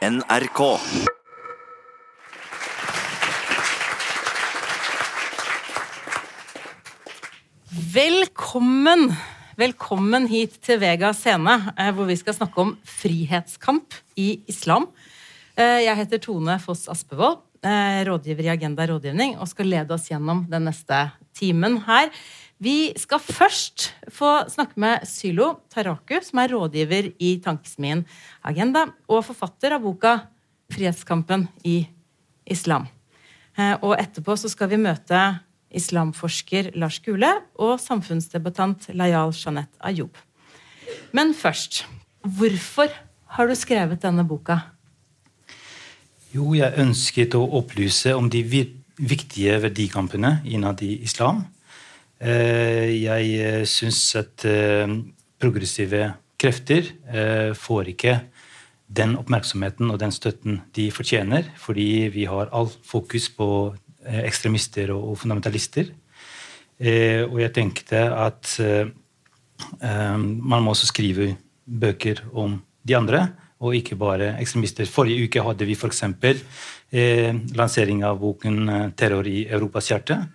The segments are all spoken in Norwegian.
NRK. Velkommen! Velkommen hit til Vega scene, eh, hvor vi skal snakke om frihetskamp i islam. Eh, Jeg heter Tone Foss Aspevold, eh, rådgiver i Agenda rådgivning, og skal lede oss gjennom den neste timen her. Vi skal først få snakke med Sylo Taraku, som er rådgiver i Tankesmien Agenda, og forfatter av boka 'Frihetskampen i islam'. Eh, Og etterpå så skal vi møte islamforsker Lars Gule og samfunnsdebattant Layal Jeanette Ayub. Men først, hvorfor har du skrevet denne boka? Jo, jeg ønsket å opplyse om de viktige verdikampene innad i islam. Eh, Jeg syns at eh, progressive krefter eh, får ikke den oppmerksomheten og den støtten de fortjener, fordi vi har all fokus på eh, ekstremister og fundamentalister. Eh, Og jeg tenkte at eh, eh, man må også skrive bøker om de andre, og ikke bare ekstremister. Forrige uke hadde vi f.eks. Eh, lansering av boken eh, 'Terror i Europas hjerte'.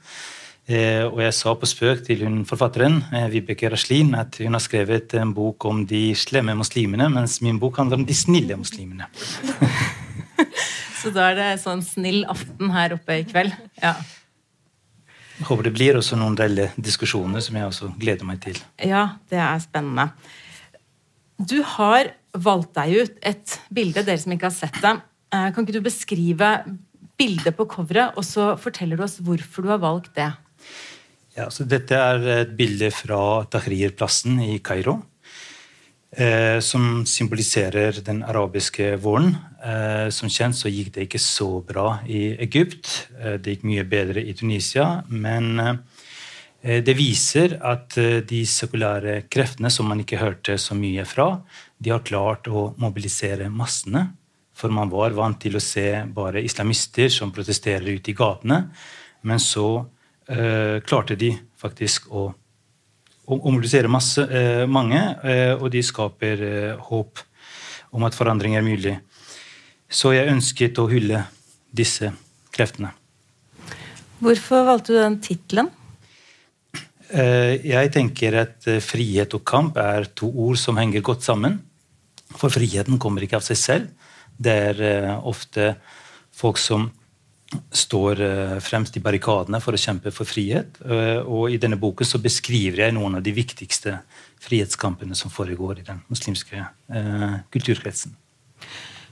Eh, og jeg sa på spøk til hun forfatteren, eh, Vibeke Raslin, at hun har skrevet en bok om de slemme muslimene, mens min bok handler om de snille muslimene. Så da er det sånn snill aften her oppe i kveld. Ja, Jeg håper det blir også noen reelle diskusjoner som jeg også gleder meg til. ja det er spennende. Du har valgt deg ut et bilde, dere som ikke har sett det. Eh, Kan ikke du beskrive bildet på coveret, og så forteller du oss hvorfor du har valgt det? Ja, så dette er et bilde fra Tahrir-plassen i Kairo. Eh, som symboliserer den arabiske våren. Eh, som kjent så gikk det ikke så bra i Egypt. Eh, det gikk mye bedre i Tunisia. Men eh, det viser at eh, de sekulære kreftene som man ikke hørte så mye fra, de har klart å mobilisere massene. For man var vant til å se bare islamister som protesterer ute i gatene. Men så eh, klarte de faktisk å, å mobilisere masse, eh, mange, eh, og de skaper eh, håp om at forandring er mulig. Så jeg ønsket å hylle disse kreftene. Hvorfor valgte du den tittelen? Eh, jeg tenker at frihet og kamp er to ord som henger godt sammen. For friheten kommer ikke av seg selv. Det er ofte folk som står eh, fremst i barrikadene for å kjempe for frihet. Eh, Og i denne boken så beskriver jeg noen av de viktigste frihetskampene som foregår i den muslimske eh, kulturkretsen.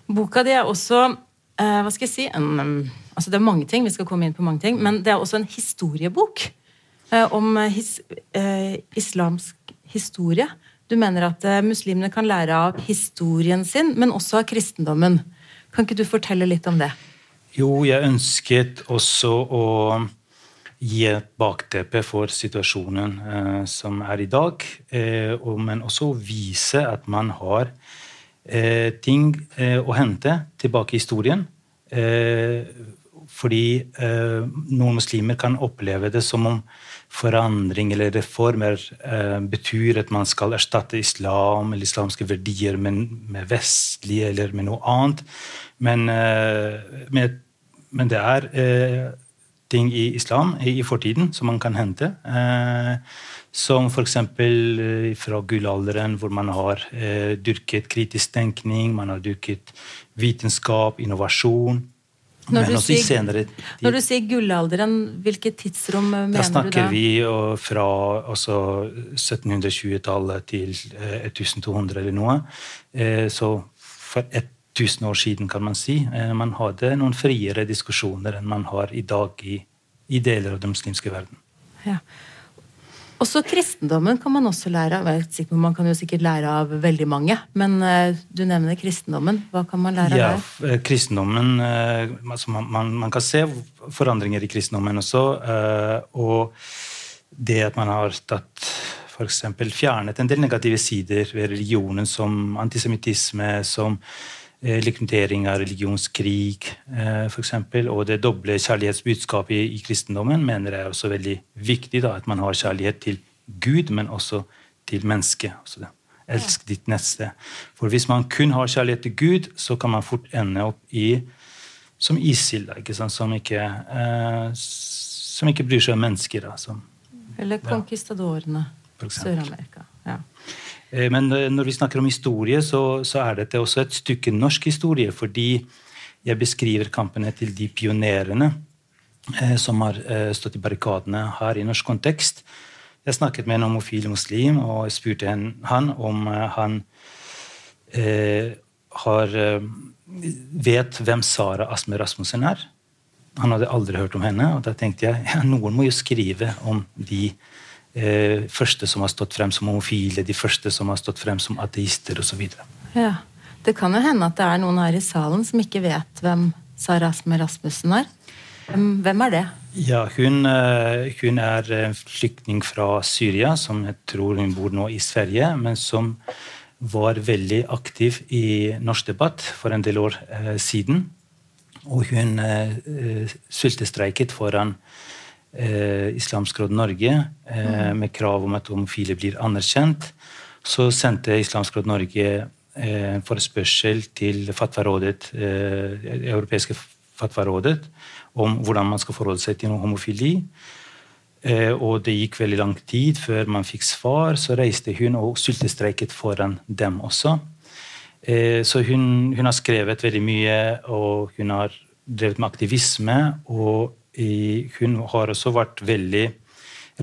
Boka di er også hva skal jeg si, en, um, altså Det er mange ting, vi skal komme inn på mange ting, men det er også en historiebok om his, islamsk historie. Du mener at muslimene kan lære av historien sin, men også av kristendommen. Kan ikke du fortelle litt om det? Jo, jeg ønsket også å gi et bakteppe for situasjonen eh, som er i dag, eh, og, men også vise at man har eh, ting eh, å hente tilbake i historien. Fordi eh, noen muslimer kan oppleve det som om forandring eller reformer eh, betyr at man skal erstatte islam eller islamske verdier med, med vestlige eller med noe annet. Men, eh, med, men det er eh, ting i islam i, i fortiden som man kan hente. Eh, som f.eks. Eh, fra gullalderen, hvor man har dyrket kritisk tenkning, man har dyrket vitenskap, innovasjon. Når men du også i sier- senere Når du sier gullalderen, hvilket tidsrom mener mener da Da snakker vi fra altså, 1720-tallet til eh, 1200 eller noe. Eh, så for 1000 år siden, kan man si. Eh, man hadde noen friere diskusjoner enn man har i dag i, i deler av den muslimske verden. Ja. Også kristendommen kan man også lære av. Man kan jo sikkert lære av veldig mange, men eh, du nevner kristendommen. Hva kan man lære av det? f- eh, kristendommen eh, altså man, man, man kan se forandringer i kristendommen også. Og det at man har tatt eksempel fjernet en del negative sider ved religionen, som antisemittisme, som eh, rekruttering av religionskrig, f.eks., for eksempel, og det doble kjærlighetsbudskapet i, i kristendommen, mener jeg er også veldig viktig. da, At man har kjærlighet til Gud, men også til mennesket. Altså Elsk ditt neste. For hvis man kun har kjærlighet til Gud, så kan man fort ende opp i som ISIL, ikke sant? Som, ikke, eh, som ikke bryr seg om mennesker. Da, som, Eller. Sør-Amerika. Ja. Eh, men eh, når vi snakker om historie, så, så, er dette også et stykke norsk historie. Fordi jeg beskriver kampene til de pionerene eh, som har eh, stått i barrikadene her i norsk kontekst. Jeg snakket med en homofil muslim og jeg spurte han om eh, han eh, har vet hvem Sara Asme Rasmussen er. Han hadde aldri hørt om henne, og da tenkte jeg ja, noen må jo skrive om de eh, første som har stått frem som homofile, de første som har stått frem som ateister osv. Ja. Det kan jo hende at det er noen her i salen som ikke vet hvem Sara Asme Rasmussen er. Hvem er det? Ja, hun, eh, hun er en flyktning fra Syria, som jeg tror hun bor nå i Sverige, men som var veldig aktiv i norsk debatt for en del år eh, siden. Og hun eh, sultestreiket foran eh, Islamsk Råd Norge eh, mm. med krav om at homofile blir anerkjent. Så sendte Islamsk Råd Norge eh, en forespørsel til fatwa-rådet, eh, europeiske fatwa-rådet om hvordan man skal forholde seg til homofili. Eh, og det gikk veldig lang tid før man fikk svar. Så reiste hun og sultestreiket foran dem også. Eh, så hun, hun, har skrevet veldig mye, og hun har drevet med aktivisme. Og hun har også vært veldig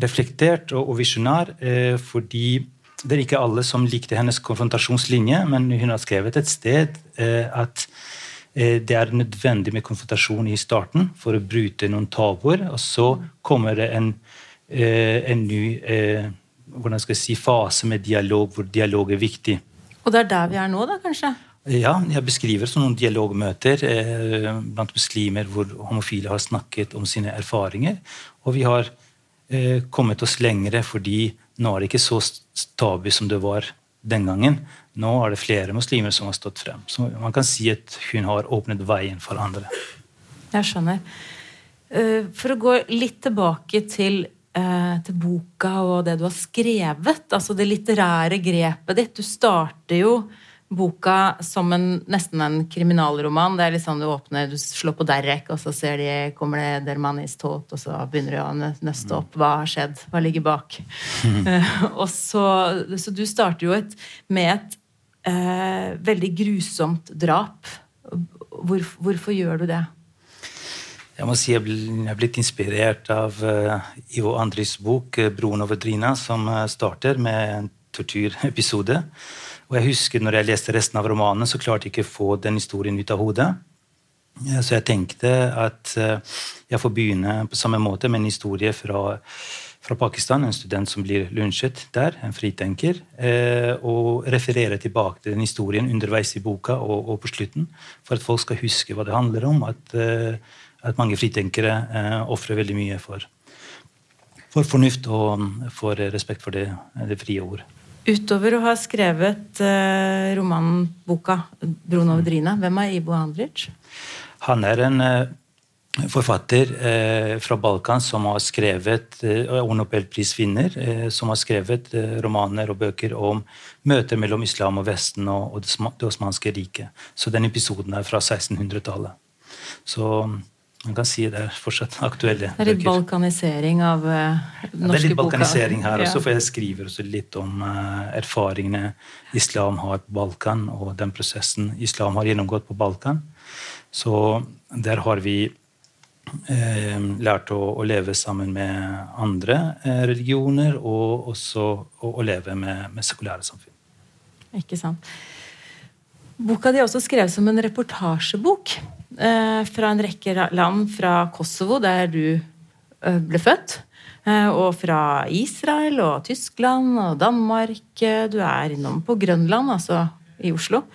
reflektert og visjonær, eh, fordi det er ikke alle som likte hennes konfrontasjonslinje, men hun har skrevet et sted at det er nødvendig med konfrontasjon i starten for å bryte noen tabuer. Og så kommer det en Eh, en ny eh, si, fase med dialog, hvor dialog er viktig. Og det er der vi er nå, da, kanskje? Ja, jeg beskriver sånne dialogmøter eh, blant muslimer hvor homofile har snakket om sine erfaringer. Og vi har eh, kommet oss lengre fordi nå er det ikke så tabu som det var den gangen. Nå er det flere muslimer som har stått frem. Så man kan si at hun har åpnet veien for andre. Jeg skjønner. Eh, for å gå litt tilbake til eh, til boka og det du har skrevet, altså det litterære grepet ditt. Du starter jo boka som en, nesten en kriminalroman. Det er litt sånn du åpner, du slår på Derek, og så ser de, kommer det Dermanis tot', og så begynner du å nøste opp. Hva har skjedd? Hva ligger bak? Mm. og så, så, du starter jo et, med et uh, veldig grusomt drap. Hvor, hvorfor gjør du det? Jeg må si jeg er blitt inspirert av uh, Ivo Andris bok uh, 'Broen over Drina', som uh, starter med en torturepisode. Og jeg husker når jeg leste resten av romanen, så klarte jeg ikke å få den historien ut av hodet. Så jeg tenkte at jeg får begynne på samme måte med en historie fra, fra Pakistan. En student som blir lunsjet der, en fritenker. Og referere tilbake til den historien underveis i boka og, og på slutten. For at folk skal huske hva det handler om. at at mange fritenkere eh, ofrer veldig mye for, for, fornuft og for respekt for det, det, frie ord. Utover å ha skrevet eh, romanboka 'Broen over Drina', hvem er Ibo Andric? Han er en eh, forfatter eh, fra Balkan som har skrevet eh, og Nobelprisvinner, eh, som har skrevet eh, romaner og bøker om møter mellom islam og Vesten og, og det osmanske riket. Så den episoden er fra 1600-tallet. Så man kan si det er fortsatt aktuelle Det er litt balkanisering av uh, norske boka. Ja, det er litt balkanisering her også, for jeg skriver også litt om uh, erfaringene islam har på Balkan, og den prosessen islam har gjennomgått på Balkan. Så der har vi uh, lært å, å, leve sammen med andre religioner, og også å, å leve med, med sekulære samfunn. Ikke sant. Boka di er også skrevet som en reportasjebok. Eh, fra en rekke land fra Kosovo, der du eh, ble født. Eh, og fra Israel og Tyskland og Danmark. Du er innom på Grønland, altså i Oslo.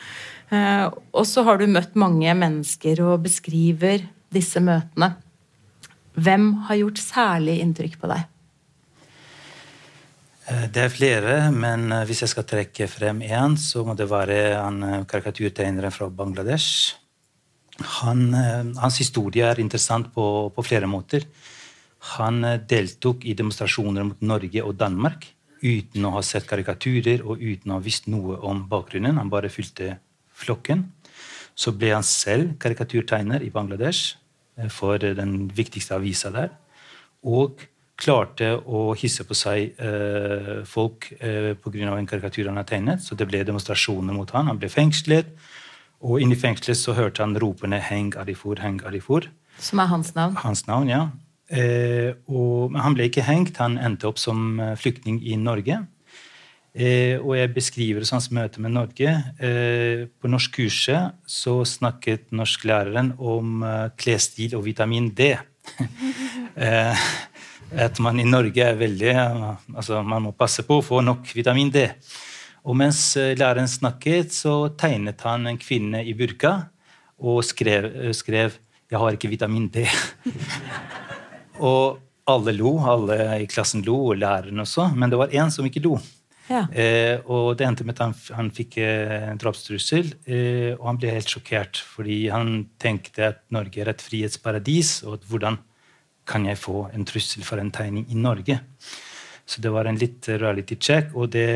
Og så har du møtt mange mennesker og beskriver disse møtene. Hvem har gjort særlig inntrykk på deg? Det er flere, men hvis jeg skal trekke frem én, så må det være han karikaturtegneren fra Bangladesh. Han, eh, hans historie er interessant på, på, flere måter. Han eh, deltok i demonstrasjoner mot Norge og Danmark uten å ha sett karikaturer og uten å ha visst noe om bakgrunnen. Han bare fulgte flokken. Så ble han selv karikaturtegner i Bangladesh eh, for den viktigste avisa der. Og klarte å hisse på seg eh, folk eh, pga. en karikatur han har tegnet. Så det ble demonstrasjoner mot han. Han ble fengslet. Og inne i fengselet så hørte han ropene 'Heng Arifur, Heng Arifur'. Som er hans navn? Hans navn, ja. Eh, og, men han ble ikke hengt. Han endte opp som eh, flyktning i Norge. Eh, og jeg beskriver hans møte med Norge. Eh, på norskkurset så snakket norsklæreren om eh, klesstil og vitamin D. Eh, at man i Norge er veldig altså Man må passe på å få nok vitamin D. Og mens eh, læreren snakket, så tegnet han en kvinne i burka og skrev, eh, skrev 'Jeg har ikke vitamin D'. og alle lo, alle i klassen lo, og læreren også, men det var én som ikke lo. Ja. Eh, og det endte med at han, han fikk eh, en drapstrussel, eh, og han ble helt sjokkert. Fordi han tenkte at Norge er et frihetsparadis, og at hvordan kan jeg få en trussel for en tegning i Norge? Så det var en litt reality check, og det,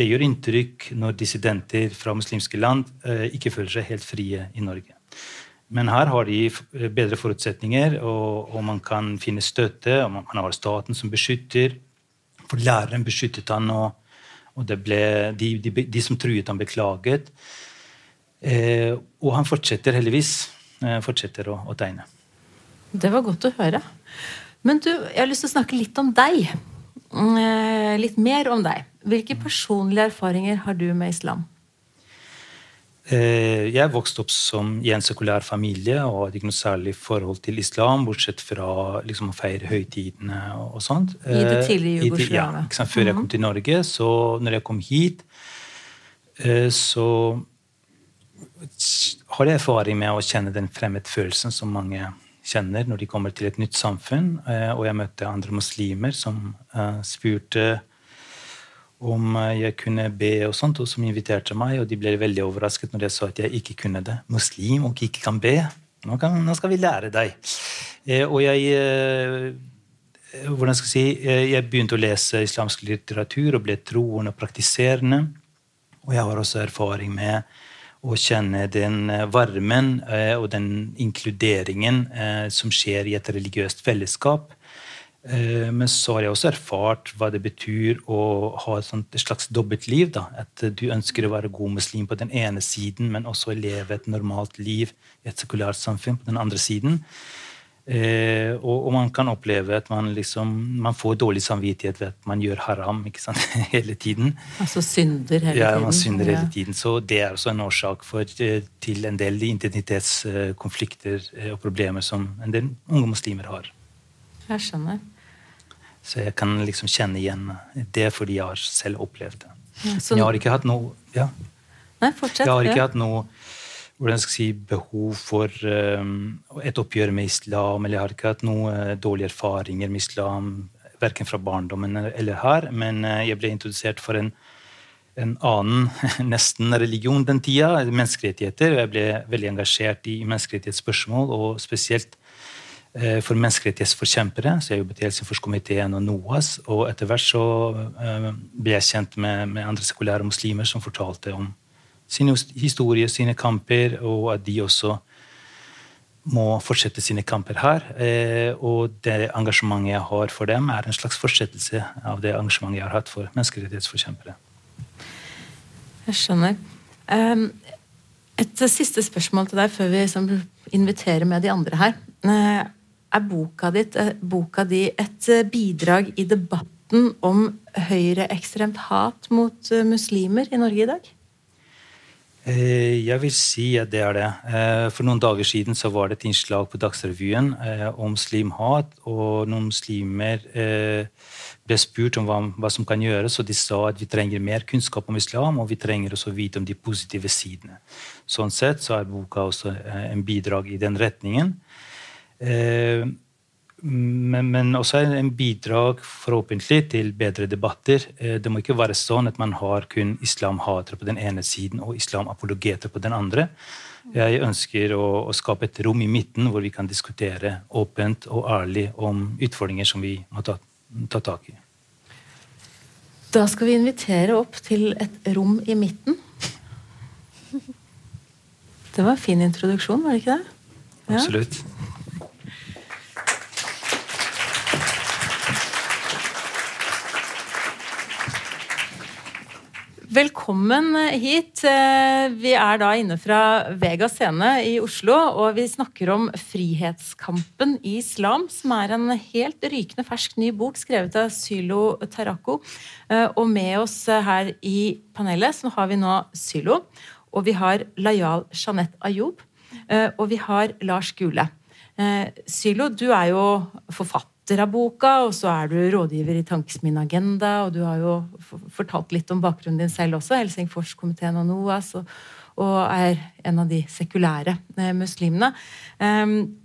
det gjør inntrykk når dissidenter fra muslimske land eh, ikke føler seg helt frie i Norge. Men her har de bedre forutsetninger, og, og man kan finne støtte. og Man, man har staten som beskytter. For læreren beskyttet han, og, og ble, de, de, de, som truet han, beklaget. Eh, og han fortsetter heldigvis eh, fortsetter å, å tegne. Det var godt å høre. Men du, jeg har lyst til å snakke litt om deg. Mm, eh, litt mer om deg. Hvilke personlige erfaringer har du med islam? Eh, jeg vokste opp som i en sekulær familie og hadde ikke noe særlig forhold til islam, bortsett fra liksom, å feire høytidene og, og sånt. I det tidlige Jugoslavia? Ja, før jeg kom mhm. til Norge. Så når jeg kom hit, så har jeg erfaring med å kjenne den fremmedfølelsen som mange kjenner når de kommer til et nytt samfunn. Eh, og jeg møtte andre muslimer som eh, spurte om jeg kunne be, og sånt, og som inviterte meg. Og de ble veldig overrasket når jeg sa at jeg ikke kunne det. Muslim og ikke kan be. Nå, kan, nå skal vi lære deg. Eh, og jeg hvordan skal jeg si, jeg begynte å lese islamsk litteratur og ble troende og praktiserende. Og jeg har også erfaring med å kjenne den eh, varmen eh, og den inkluderingen eh, som skjer i et religiøst fellesskap. Men så har jeg også erfart hva det betyr å ha et, slags dobbeltliv. Da. At du ønsker å være god muslim på den ene siden, men også leve et normalt liv i et sekulært samfunn på den andre siden. Eh, og, man kan oppleve at man liksom man får dårlig samvittighet ved at man gjør haram hele tiden. Altså synder hele tiden? Ja, man synder hele tiden. Så det er også en årsak for, eh, til en del identitetskonflikter eh, og problemer som en del unge muslimer har. Jeg skjønner. Så jeg kan liksom kjenne igjen det fordi jeg har selv opplevd det. Ja, så... Jeg har ikke hatt noe ja. Nei, fortsett. Jeg har ikke hatt noe hvordan skal jeg si, behov for um, et oppgjør med islam. Eller jeg har ikke hatt noen uh, dårlige erfaringer med islam, verken fra barndommen eller her. Men uh, jeg ble introdusert for en, en annen nesten religion den tida, menneskerettigheter. og Jeg ble veldig engasjert i menneskerettighetsspørsmål, og spesielt for menneskerettighetsforkjempere. Så jeg jobbet i Helsingforskomiteen og NOAS. Og etter hvert så ble jeg kjent med, med andre sekulære muslimer som fortalte om sin historie, sine kamper, og at de også må fortsette sine kamper her. Eh, og det engasjementet jeg har for dem, er en slags fortsettelse av det engasjementet jeg har hatt for menneskerettighetsforkjempere. Jeg skjønner. Et siste spørsmål til deg før vi inviterer med de andre her. Eh, er boka, ditt, eh, boka di et bidrag i debatten om høyreekstremt hat mot muslimer i Norge i dag? Eh, jeg vil si at det er det. Eh, for noen dager siden så var det et innslag på Dagsrevyen eh, om muslimhat. Og noen muslimer ble spurt om hva, som kan gjøres, og de sa at vi trenger mer kunnskap om islam, og vi trenger også vite om de positive sidene. Sånn sett så er boka også en bidrag i den retningen. Men, men, også en bidrag forhåpentlig til bedre debatter. Eh, det må ikke være sånn at man har kun islamhatere på den ene siden og islamapologeter på den andre. Jeg ønsker å, å, skape et rom i midten hvor vi kan diskutere åpent og ærlig om utfordringer som vi må ta, ta tak i. Da skal vi invitere opp til et rom i midten. Det var en fin introduksjon, var det ikke det? Ja. Absolutt. Velkommen hit. Eh, vi er da inne fra Vega scene i Oslo, og vi snakker om frihetskampen i islam, som er en helt rykende fersk ny bok skrevet av Sylo Tarako. Eh, og med oss her i panelet så har vi nå Sylo, og vi har Layal Jeanette Ayoub, eh, og vi har Lars Gule. Sylo, du er jo forfatter forfatter av boka, og så er du rådgiver i Tankesmien Agenda, og du har jo fortalt litt om bakgrunnen din selv også, Helsingforskomiteen og NOAS, og, og, er en av de sekulære eh, muslimene. Um,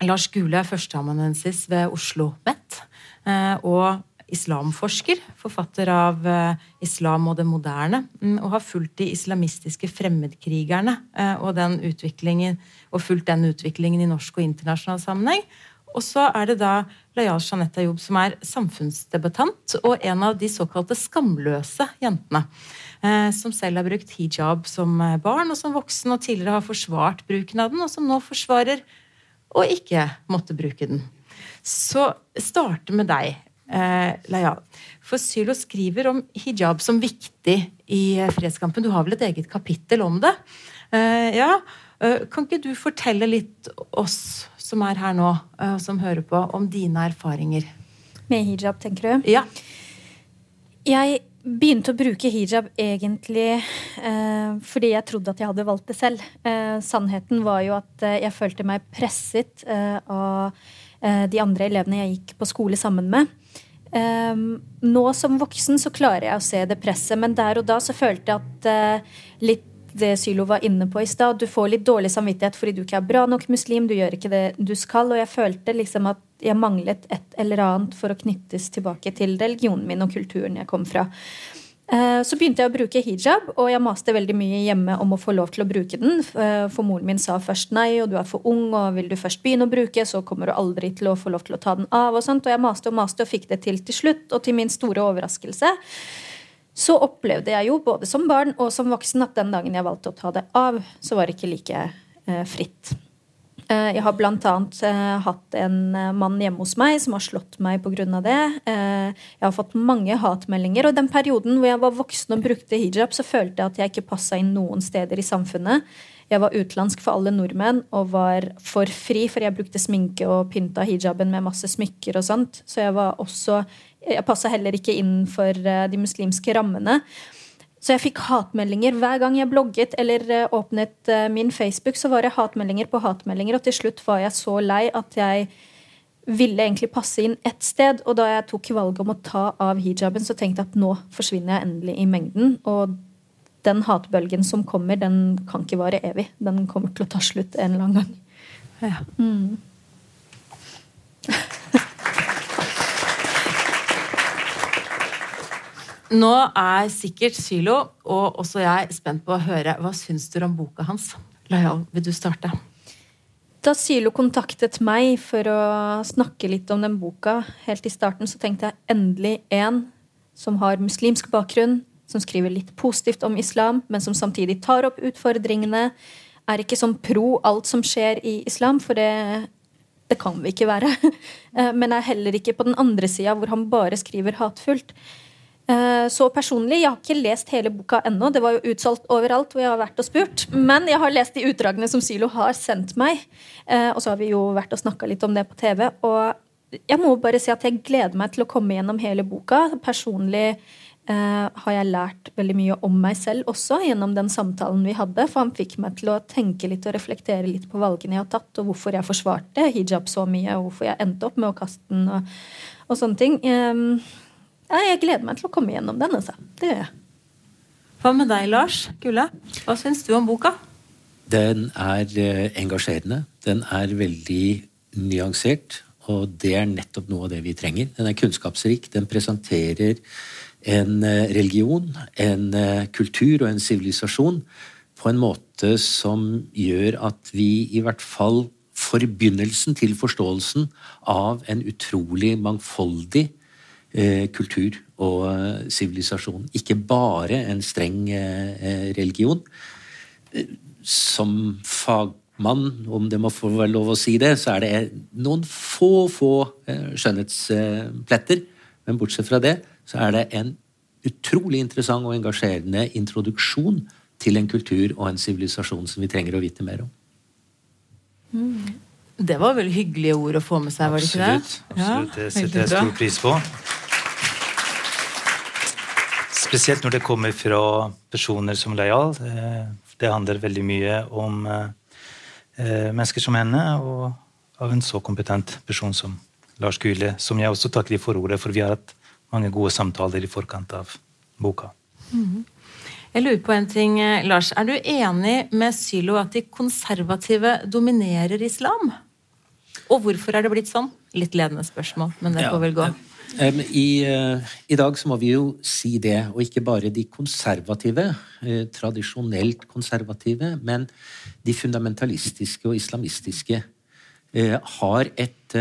Lars Gule er førsteamanuensis ved Oslo OsloMet, eh, og islamforsker, forfatter av uh, 'Islam og det moderne', um, og har fulgt de islamistiske fremmedkrigerne og, den og fulgt den utviklingen i norsk og internasjonal sammenheng. Og så er det da Layal Jeanette Ayoub som er samfunnsdebattant og en av de såkalte skamløse jentene. Eh, som selv har brukt hijab som barn og som voksen, og tidligere har forsvart bruken av den, og som nå forsvarer å ikke måtte bruke den. Så starte med deg, eh, Layal. For Sylo skriver om hijab som viktig i fredskampen. Du har vel et eget kapittel om det? Eh, ja, eh, Kan ikke du fortelle litt oss som er her nå, uh, som hører på, om dine erfaringer? Med hijab, tenker du? Ja. Jeg begynte å bruke hijab egentlig eh, fordi jeg trodde at jeg hadde valgt det selv. Eh, sannheten var jo at jeg følte meg presset av de andre elevene jeg gikk på skole sammen med. nå som voksen så klarer jeg å se det presset, men der og da så følte jeg at litt det Sylo var inne på i stad. Du får litt dårlig samvittighet fordi du ikke er bra nok muslim. Du gjør ikke det du skal. Og jeg følte liksom at jeg manglet et eller annet for å knyttes tilbake til religionen min og kulturen jeg kom fra. Eh, så begynte jeg å bruke hijab, og jeg maste veldig mye hjemme om å få lov til å bruke den. Eh, for moren min sa først nei, og du er for ung, og vil du først begynne å bruke, så kommer du aldri til å få lov til å ta den av. Og sånt, og jeg maste og maste og fikk det til til slutt. Og til min store overraskelse så opplevde jeg jo både som barn og som voksen at den dagen jeg valgte å ta det av, så var det ikke like eh, fritt. Eh, jeg har annet eh, hatt en eh, mann hjemme hos meg som har slått meg pga. det. Jeg har fått mange hatmeldinger. Og den perioden hvor jeg var voksen og brukte hijab, så følte jeg at jeg ikke passa inn noen steder i samfunnet. Jeg var utenlandsk for alle nordmenn og var for fri, for jeg brukte sminke og pynta hijaben med masse smykker og sånt. Så jeg var også jeg passa heller ikke innenfor for de muslimske rammene. Så jeg fikk hatmeldinger hver gang jeg blogget eller eh, åpnet eh, min Facebook. Så var det hatmeldinger på hatmeldinger, og til slutt var jeg så lei at jeg ville egentlig passe inn ett sted. Og da jeg tok valget om å ta av hijaben, så tenkte jeg at nå forsvinner jeg endelig i mengden. Og den hatbølgen som kommer, den kan ikke vare evig. Den kommer til å ta slutt en eller annen gang. Ja. Mm. Nå er sikkert Sylo og også jeg spent på å høre hva syns du om boka hans. Layal, vil du starte? Da Sylo kontaktet meg for å snakke litt om den boka helt i starten, så tenkte jeg endelig en som har muslimsk bakgrunn, som skriver litt positivt om islam, men som samtidig tar opp utfordringene. Er ikke sånn pro alt som skjer i islam, for det, det kan vi ikke være. Men er heller ikke på den andre sida, hvor han bare skriver hatfullt. Eh, så personlig, Jeg har ikke lest hele boka ennå. Det var jo utsolgt overalt hvor jeg har vært og spurt. Men jeg har lest de utdragene som Sylo har sendt meg. Eh, og så har vi jo vært og snakka litt om det på TV. Og jeg må bare si at jeg gleder meg til å komme gjennom hele boka. Personlig eh, har jeg lært veldig mye om meg selv også gjennom den samtalen vi hadde. For han fikk meg til å tenke litt og reflektere litt på valgene jeg har tatt, og hvorfor jeg forsvarte hijab så mye, og hvorfor jeg endte opp med å kaste den, og, og sånne ting. Ja, jeg gleder meg til å komme gjennom den. Altså. Det gjør jeg. Hva med deg, Lars Gulle? Hva syns du om boka? Den er eh, engasjerende. Den er veldig nyansert. Og det er nettopp noe av det vi trenger. Den er kunnskapsrik. Den presenterer en eh, religion, en eh, kultur og en sivilisasjon på en måte som gjør at vi i hvert fall får begynnelsen til forståelsen av en utrolig mangfoldig kultur og eh, sivilisasjon. Ikke bare en streng eh, religion. Som fagmann, om det må få være lov å si det, så er det noen få, få skjønnhetspletter. Men bortsett fra det så er det en utrolig interessant og engasjerende introduksjon til en kultur og en sivilisasjon som vi trenger å vite mer om. Mm. Det var vel hyggelige ord å få med seg, var det ikke det? Absolutt. absolutt. Det setter jeg stor pris på. Spesielt når det kommer fra personer som leial. Det handler veldig mye om eh, mennesker som henne, og av en så kompetent person som Lars Gule, som jeg også takker for ordet, for vi har hatt mange gode samtaler i forkant av boka. Mm. Jeg lurer på en ting, eh, Lars. Er du enig med Sylo at de konservative dominerer islam? Og hvorfor er det blitt sånn? Litt ledende spørsmål, men det får vel gå. I, uh, I, dag så må vi jo si det, og ikke bare de konservative, uh, tradisjonelt konservative, men de fundamentalistiske og islamistiske uh, har et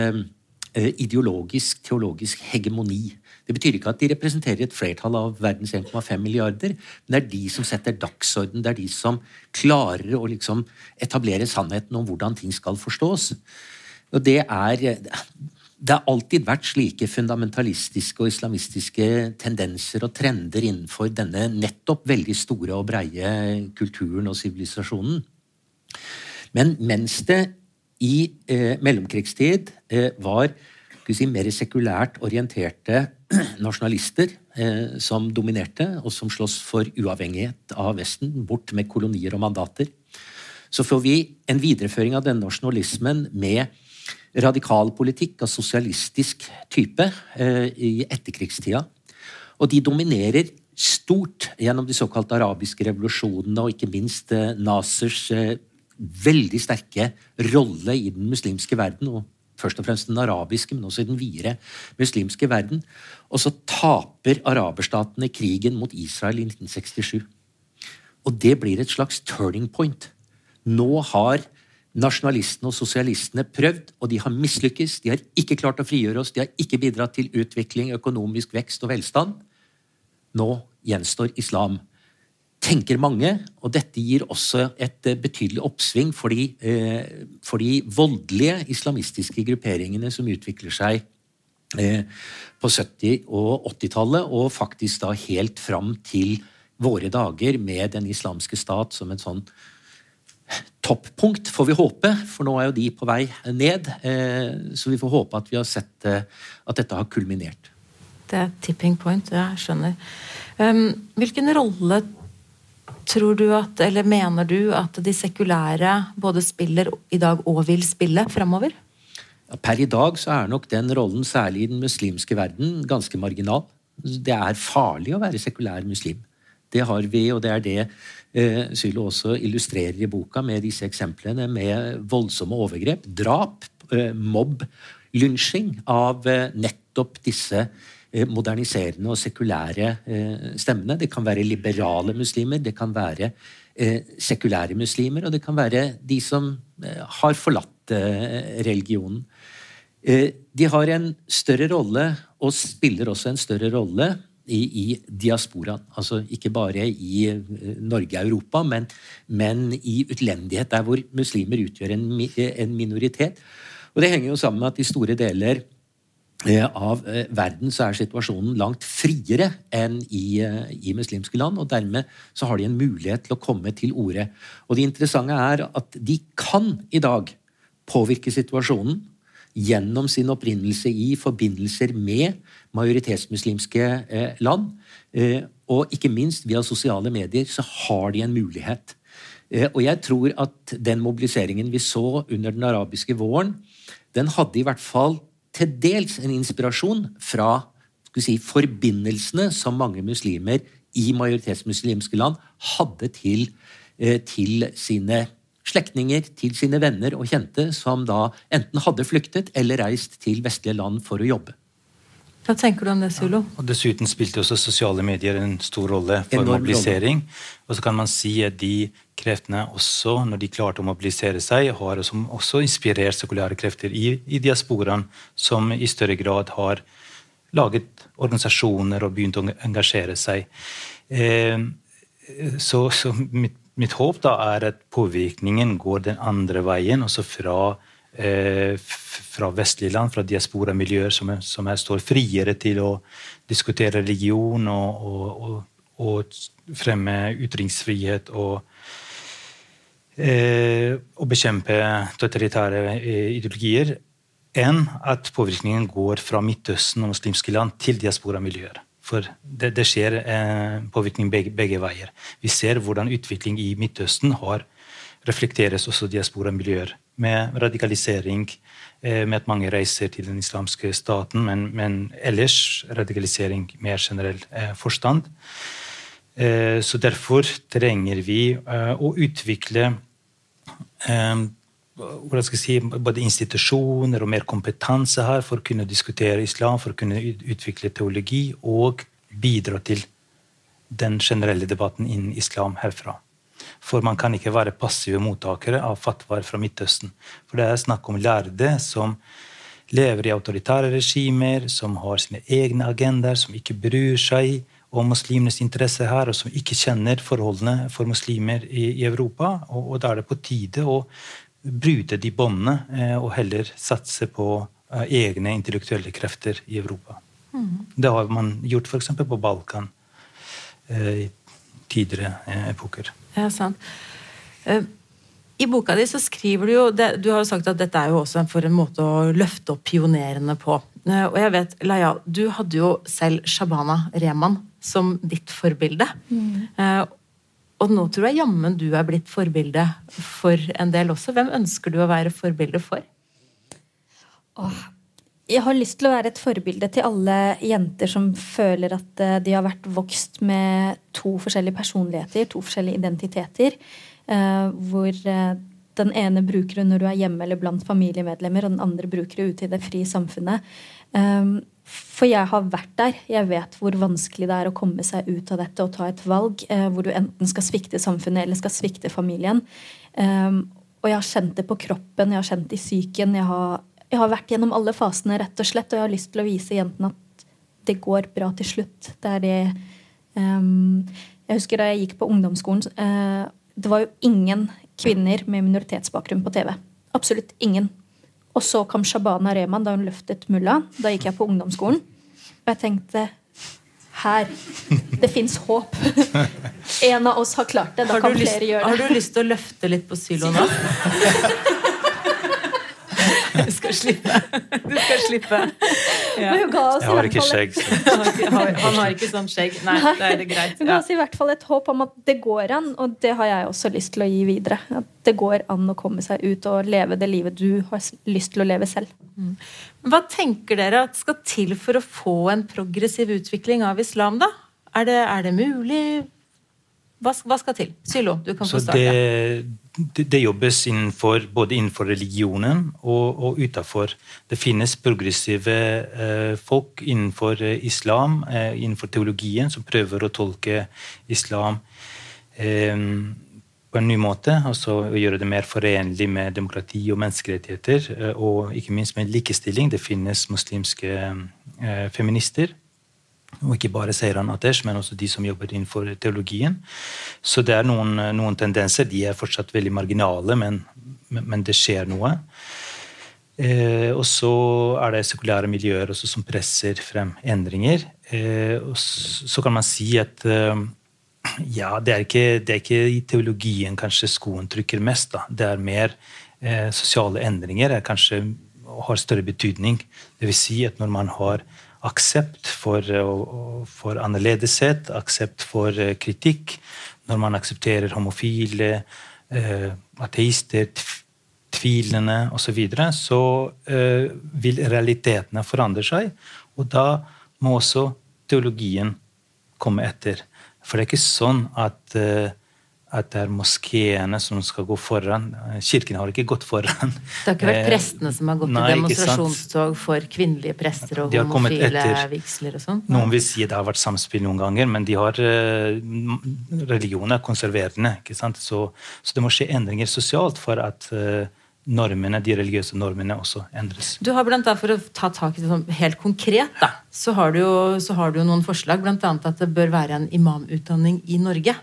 ideologisk, teologisk hegemoni. Det betyr ikke at de representerer et flertall av verdens 1,5 milliarder, men det er de som setter dagsorden, det er de som klarer å liksom etablere sannheten om hvordan ting skal forstås. Og det er det har alltid vært slike fundamentalistiske og islamistiske tendenser og trender innenfor denne nettopp veldig store og breie kulturen og sivilisasjonen. Men mens det i eh, mellomkrigstid eh, var si, mer sekulært orienterte nasjonalister eh, som dominerte, og som slåss for uavhengighet av Vesten, bort med kolonier og mandater. Så får vi en videreføring av denne nasjonalismen med radikal politikk av sosialistisk type eh, i etterkrigstida. Og de dominerer stort gjennom de såkalte arabiske revolusjonene og ikke minst eh, Nasers eh, veldig sterke rolle i den muslimske verden, og først og fremst den arabiske, men også i den videre muslimske verden. Og så taper araberstatene krigen mot Israel i 1967. Og det blir et slags turning point. Nå har nasjonalistene og sosialistene prøvd, og de har mislykkes. De har ikke klart å frigjøre oss, de har ikke bidratt til utvikling, økonomisk vekst og velstand. Nå gjenstår islam tenker mange, og dette gir også et eh, betydelig oppsving for de, eh, for de voldelige islamistiske grupperingene som utvikler seg eh, på 70- og 80-tallet, og faktisk da helt fram til våre dager med Den islamske stat som en sånn toppunkt, får vi håpe, for nå er jo de på vei ned. Så vi får håpe at vi har sett at dette har kulminert. Det er tipping point, jeg skjønner. Um, hvilken rolle Tror du at, eller mener du at de sekulære både spiller i dag og vil spille fremover? Per i dag så er nok den rollen, særlig i den muslimske verden, ganske marginal. Det er farlig å være sekulær muslim. Det har vi, og det er det eh, Sylo også illustrerer i boka med disse eksemplene med voldsomme overgrep. Drap, eh, mobb, lynsjing av eh, nettopp disse Eh, moderniserende og sekulære eh, stemmene. Det kan være liberale muslimer, det kan være eh, sekulære muslimer, og det kan være de som har forlatt religionen. De har en større rolle, og spiller også en større rolle, i, i diasporaen. Altså ikke bare i Norge og Europa, men, men, i utlendighet, der hvor muslimer utgjør en, en minoritet. Og det henger jo sammen med at i store deler Eh, av eh, verden så er situasjonen langt friere enn i, eh, i, muslimske land. og Dermed så har de en mulighet til å komme til orde. Og Det interessante er at de kan i dag påvirke situasjonen gjennom sin opprinnelse i forbindelser med majoritetsmuslimske land. Og ikke minst via sosiale medier så har de en mulighet. Og jeg tror at den mobiliseringen vi så under den arabiske våren, den hadde i hvert fall til dels en inspirasjon fra si, forbindelsene som mange muslimer i majoritetsmuslimske land hadde til, eh, til sine slektninger, til sine venner og kjente, som da enten hadde flyktet eller reist til vestlige land for å jobbe. Hva tenker du om det, Sulo? Ja, og Dessuten spilte også sosiale medier en stor rolle for Enorm mobilisering. Rolle. Og så kan man si at de kreftene også, når de klarte å mobilisere seg, har også inspirert sekulære krefter i, i diasporaen, som i større grad har laget organisasjoner og begynt å engasjere seg. Eh, så, så mitt, mitt, håp da er at påvirkningen går den andre veien, også fra, eh, fra vestlige land, fra diasporamiljøer som, som her står friere til å diskutere religion og, og, og, og fremme ytringsfrihet og eh, bekjempe totalitære eh, ideologier enn at påvirkningen går fra Midtøsten og muslimske land til diasporamiljøer. For det, det skjer eh, påvirkning begge, begge, veier. Vi ser hvordan utvikling i Midtøsten har reflekteres også diasporamiljøer. Med radikalisering, eh, med at mange reiser til den islamske staten, men, men ellers radikalisering mer generell eh, forstand. Eh, så derfor trenger vi eh, å utvikle eh, hvordan skal jeg si, både institusjoner og mer kompetanse her for å kunne diskutere islam, for å kunne utvikle teologi og bidra til den generelle debatten innen islam herfra. For man kan ikke være passive mottakere av fatwaer fra Midtøsten. For det er snakk om lærde som lever i autoritære regimer, som har sine egne agendaer, som ikke bryr seg om muslimenes interesser her, og som ikke kjenner forholdene for muslimer i, i Europa. Og, og da er det på tide å bryte de båndene eh, og heller satse på eh, egne intellektuelle krefter i Europa. Mm. Det har man gjort f.eks. på Balkan eh, i tidligere epoker. Ja, sant. I boka di så skriver du jo Du har jo sagt at dette er jo også for en måte å løfte opp pionerene på. Og jeg vet, Laia, du hadde jo selv Shabana Rehman som ditt forbilde. Mm. Og nå tror jeg jammen du er blitt forbilde for en del også. Hvem ønsker du å være forbilde for? Åh, jeg har lyst til å være et forbilde til alle jenter som føler at eh, de har vært vokst med to forskjellige personligheter, to forskjellige identiteter. Uh, hvor uh, den ene bruker det når du er hjemme eller blant familiemedlemmer, og den andre bruker det ute i det frie samfunnet. For jeg har vært der. Jeg vet hvor vanskelig det er å komme seg ut av dette og ta et valg eh, hvor du enten skal svikte samfunnet eller skal svikte familien. Um, og jeg har kjent det på kroppen, jeg har kjent det i psyken. Jeg har, jeg har, vært gjennom alle fasene, rett og slett, og jeg har lyst til å vise jentene at det går bra til slutt. Det er det um, Jeg husker da jeg gikk på ungdomsskolen, uh, det var jo ingen kvinner med minoritetsbakgrunn på TV. Absolutt ingen. Og så kom Shabana Rehman da hun løftet mulla. Da gikk jeg på ungdomsskolen. Og jeg tenkte her. Det fins håp. En av oss har klart det. Da kan flere lyst, gjøre det. Har du lyst til å løfte litt på Sylo nå? Du skal slippe. Du skal slippe. Ja. jeg har ikke skjegg. Han har ikke sånn skjegg. Nei, det er det greit. Hun ga oss i hvert fall et håp om at det går an, og det har jeg også lyst til å gi videre. At det går an å komme seg ut og leve det livet du har lyst til å leve selv. Mm. Hva tenker dere at skal til for å få en progressiv utvikling av islam, da? Er det, er det mulig? Hva, hva, skal til? Sylo, du kan få starte. Det, det, det, jobbes innenfor, både innenfor religionen og, og utenfor. Det finnes progressive eh, folk innenfor eh, islam, eh, innenfor teologien, som prøver å tolke islam eh, på en ny måte. Altså å gjøre det mer forenlig med demokrati og menneskerettigheter. Eh, og ikke minst med likestilling. Det finnes muslimske eh, feminister og ikke bare Seiran Atesh, men også de som jobber innenfor teologien. Så det er noen, noen tendenser. De er fortsatt veldig marginale, men, men det skjer noe. Eh, og så er det sekulære miljøer også som presser frem endringer. Eh, og så kan man si at eh, ja, det er, ikke, det er, ikke, i teologien kanskje skoen trykker mest. Da. Det er mer eh, sosiale endringer er kanskje har større betydning. Vil si at når man har aksept for, eh, for annerledeshet, aksept for eh, kritikk. Når man aksepterer homofile, eh, ateister, tvilende osv., så, videre, så vil realitetene forandre seg. Og da må også teologien komme etter. For det er ikke sånn at at det er moskeene som skal gå foran. Kirken har ikke gått foran. Det har ikke vært prestene som har gått Nei, i demonstrasjonstog for kvinnelige prester og homofile vigsler og sånn? Noen vil si det har vært samspill noen ganger, men de har uh, religionen er konserverende. ikke sant? Så, så, det må skje endringer sosialt for at uh, normene, de religiøse normene også endres. Du har blant annet, For å ta tak i det sånn helt konkret, da, så har du jo, har du jo noen forslag, bl.a. at det bør være en imamutdanning i Norge.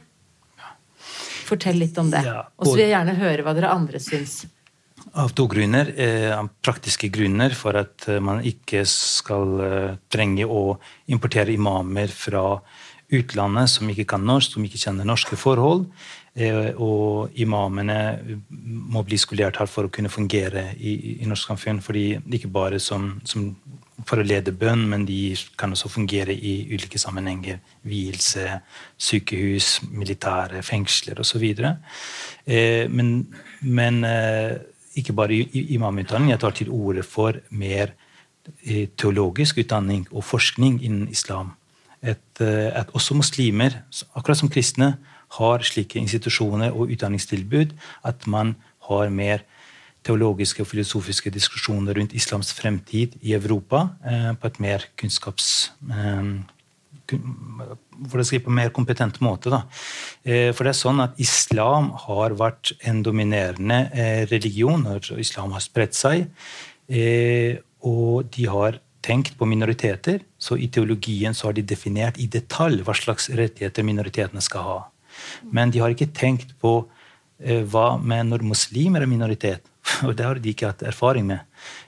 Fortell litt om det. Ja, og så vil jeg gjerne høre hva dere andre syns. Av to grunner. Eh, praktiske grunner for at eh, man ikke skal eh, trenge å importere imamer fra utlandet som ikke kan norsk, som ikke kjenner norske forhold. Eh, og imamene må bli skolert her for å kunne fungere i, i norsk samfunn. fordi Ikke bare som, som for å lede bønn, men de kan også fungere i ulike sammenhenger. Vielse, sykehus, militære, fengsler osv. Eh, men men eh, ikke bare imamutdanning. Jeg tar til orde for mer eh, teologisk utdanning og forskning innen islam. Et, eh, at også muslimer, akkurat som kristne, har slike institusjoner og utdanningstilbud. At man har mer teologiske og filosofiske diskusjoner rundt islams fremtid i Europa eh, på et mer kunnskaps... Eh, for å skrive på en mer kompetent måte. Da. Eh, For det er sånn at islam har vært en dominerende religion når islam har spredt seg. Og de har tenkt på minoriteter, så i teologien så har de definert i detalj hva slags rettigheter minoritetene skal ha. Men de har ikke tenkt på hva med når muslimer er minoritet. Og det har de ikke hatt erfaring med.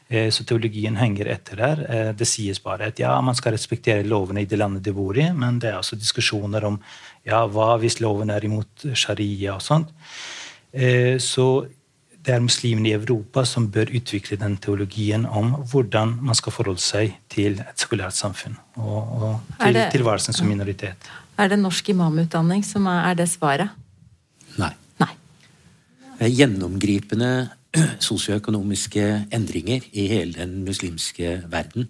Eh, Så teologien henger etter der. Eh, Det sies bare at ja, man skal respektere lovene i det landet de bor i, men det er også diskusjoner om ja, hva hvis loven er imot sharia og sånt. Eh, Så det er muslimene i Europa som bør utvikle den teologien om hvordan man skal forholde seg til et sekulært samfunn og, og til det- tilværelsen som minoritet. Er det norsk imamutdanning som er, er det svaret? Nei. Nei. Det gjennomgripende sosioøkonomiske endringer i hele den muslimske verden.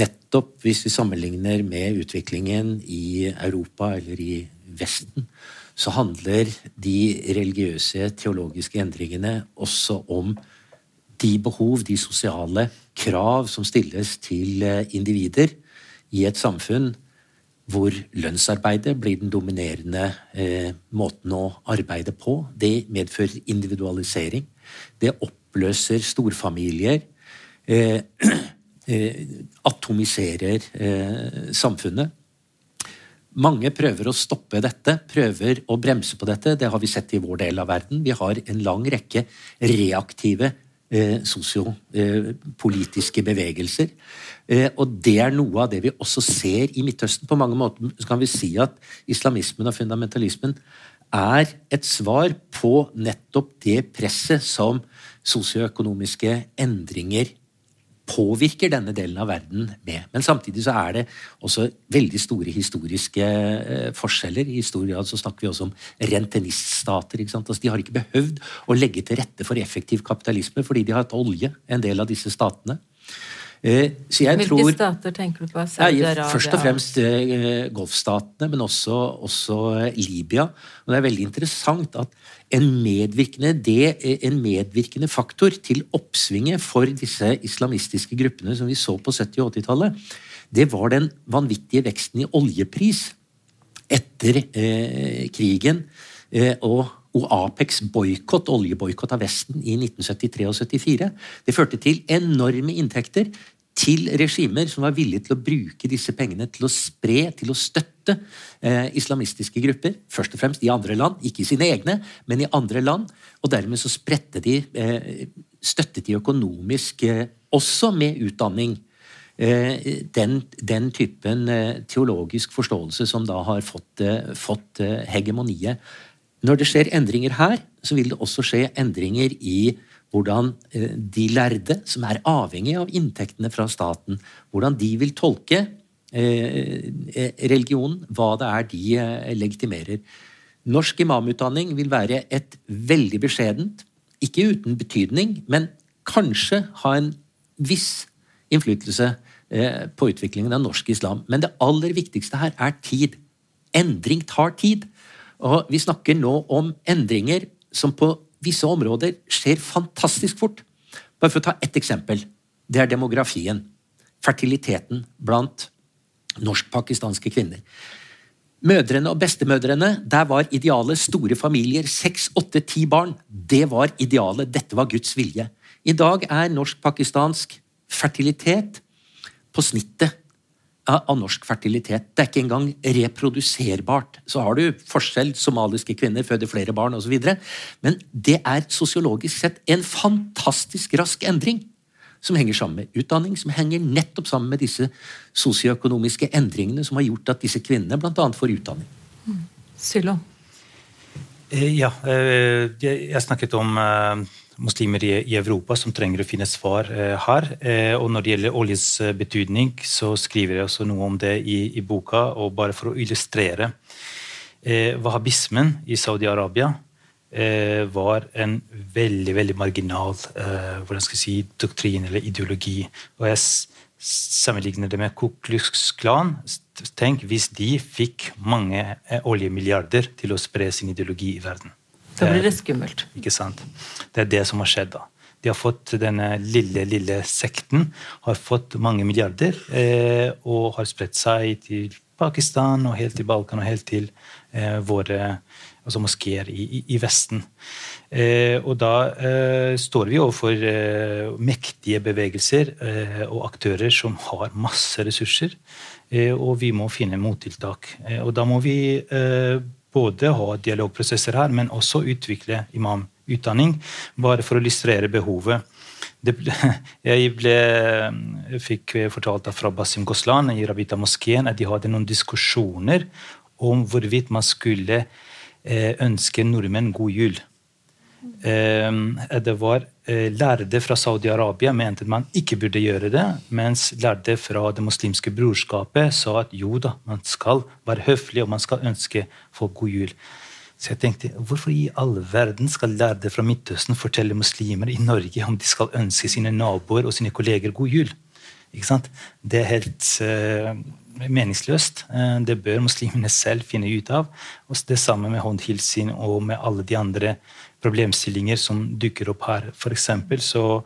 Nettopp hvis vi sammenligner med utviklingen i Europa eller i Vesten, så handler de religiøse, teologiske endringene også om de behov, de sosiale krav som stilles til eh, individer i et samfunn hvor lønnsarbeidet blir den dominerende eh, måten å arbeide på. Det medfører individualisering. Det oppløser storfamilier. Eh, eh, atomiserer eh, samfunnet. Mange prøver å stoppe dette, prøver å bremse på dette. Det har vi sett i vår del av verden. Vi har en lang rekke reaktive eh, sosiopolitiske bevegelser. Eh, og det er noe av det vi også ser i Midtøsten. På mange måter så kan vi si at islamismen og fundamentalismen er et svar på nettopp det presset som sosioøkonomiske endringer påvirker denne delen av verden med. Men samtidig så er det også veldig store historiske eh, forskjeller. I stor grad så snakker vi også om renteniststater. Altså, de har ikke behøvd å legge til rette for effektiv kapitalisme fordi de har hatt olje, en del av disse statene. Eh, Hvilke stater tenker du på? Saudi-Arabia? først og fremst eh, Golfstatene, men også, også eh, Libya. Og det er veldig interessant at en medvirkende, det, en medvirkende faktor til oppsvinget for disse islamistiske gruppene som vi så på 70- og 80-tallet, det var den vanvittige veksten i oljepris etter eh, krigen. Eh, og og Apex boikott, oljeboikott av Vesten i 1973 og 74, det førte til enorme inntekter til regimer som var villige til å bruke disse pengene til å spre, til å støtte eh, islamistiske grupper. Først og fremst i andre land, ikke i sine egne, men i andre land. Og dermed så spredte de, eh, støttet de økonomisk, eh, også med utdanning. Eh, den, den typen eh, teologisk forståelse som da har fått, eh, fått eh, hegemoniet. Når det skjer endringer her, så vil det også skje endringer i hvordan eh, de lærde, som er avhengig av inntektene fra staten, hvordan de vil tolke eh, eh, religionen, hva det er de legitimerer. Norsk imamutdanning vil være et veldig beskjedent, ikke uten betydning, men kanskje ha en viss innflytelse på utviklingen av norsk islam. Men det aller viktigste her er tid. Endring tar tid. Og vi snakker nå om endringer som på visse områder skjer fantastisk fort. Bare for å ta ett eksempel. Det er demografien. Fertiliteten blant norsk-pakistanske kvinner. Mødrene og bestemødrene, der var idealet store familier. Seks, åtte, ti barn. Det var idealet. Dette var Guds vilje. I dag er norsk-pakistansk fertilitet på snittet av norsk fertilitet. Det er ikke engang reproduserbart. Så har du forskjell, somaliske kvinner føder flere barn osv. Men det er sosiologisk sett en fantastisk rask endring. Som henger sammen med utdanning, som henger nettopp sammen med disse sosioøkonomiske endringene som har gjort at disse kvinnene bl.a. får utdanning. Mm. Sylo. Eh, ja, eh, jeg snakket om eh, muslimer i Europa som trenger å finne svar her. Og når det gjelder oljens betydning, så skriver jeg også noe om det i, i boka. Og bare for å illustrere Wahhabismen i Saudi-Arabia var en veldig veldig marginal hvordan skal jeg si, doktrin eller ideologi. Og jeg sammenligner det med Ku Klux Klan. Tenk hvis de fikk mange eh, oljemilliarder til å spre sin ideologi i verden. Da blir det skummelt. Ikke sant? Det er det som har skjedd da. De har fått Denne lille lille sekten har fått mange milliarder eh, og har spredt seg til Pakistan og helt til Balkan og helt til eh, våre altså moskeer i, i, i Vesten. Eh, og da eh, står vi overfor eh, mektige bevegelser eh, og aktører som har masse ressurser, eh, og vi må finne mottiltak. Eh, og da må vi både ha dialogprosesser her, men også utvikle imamutdanning, bare for å illustrere behovet. Det, jeg ble, fikk fortalt fra Basim Goslan i Rabita-moskeen at de hadde noen diskusjoner om hvorvidt man skulle ønske nordmenn god jul. Ehm, det var eh, lærde fra Saudi-Arabia mente man ikke burde gjøre det, mens lærde fra Det muslimske brorskapet sa at jo da, man skal være høflig og man skal ønske folk god jul. Så jeg tenkte, Hvorfor i all verden skal lærde fra Midtøsten fortelle muslimer i Norge om de skal ønske sine naboer og sine kolleger god jul? Ikke sant? Det er helt uh, meningsløst. Uh, det bør muslimene selv finne ut av. Og det samme med håndhilsing og med alle de andre problemstillinger som dukker opp her. For eksempel, så,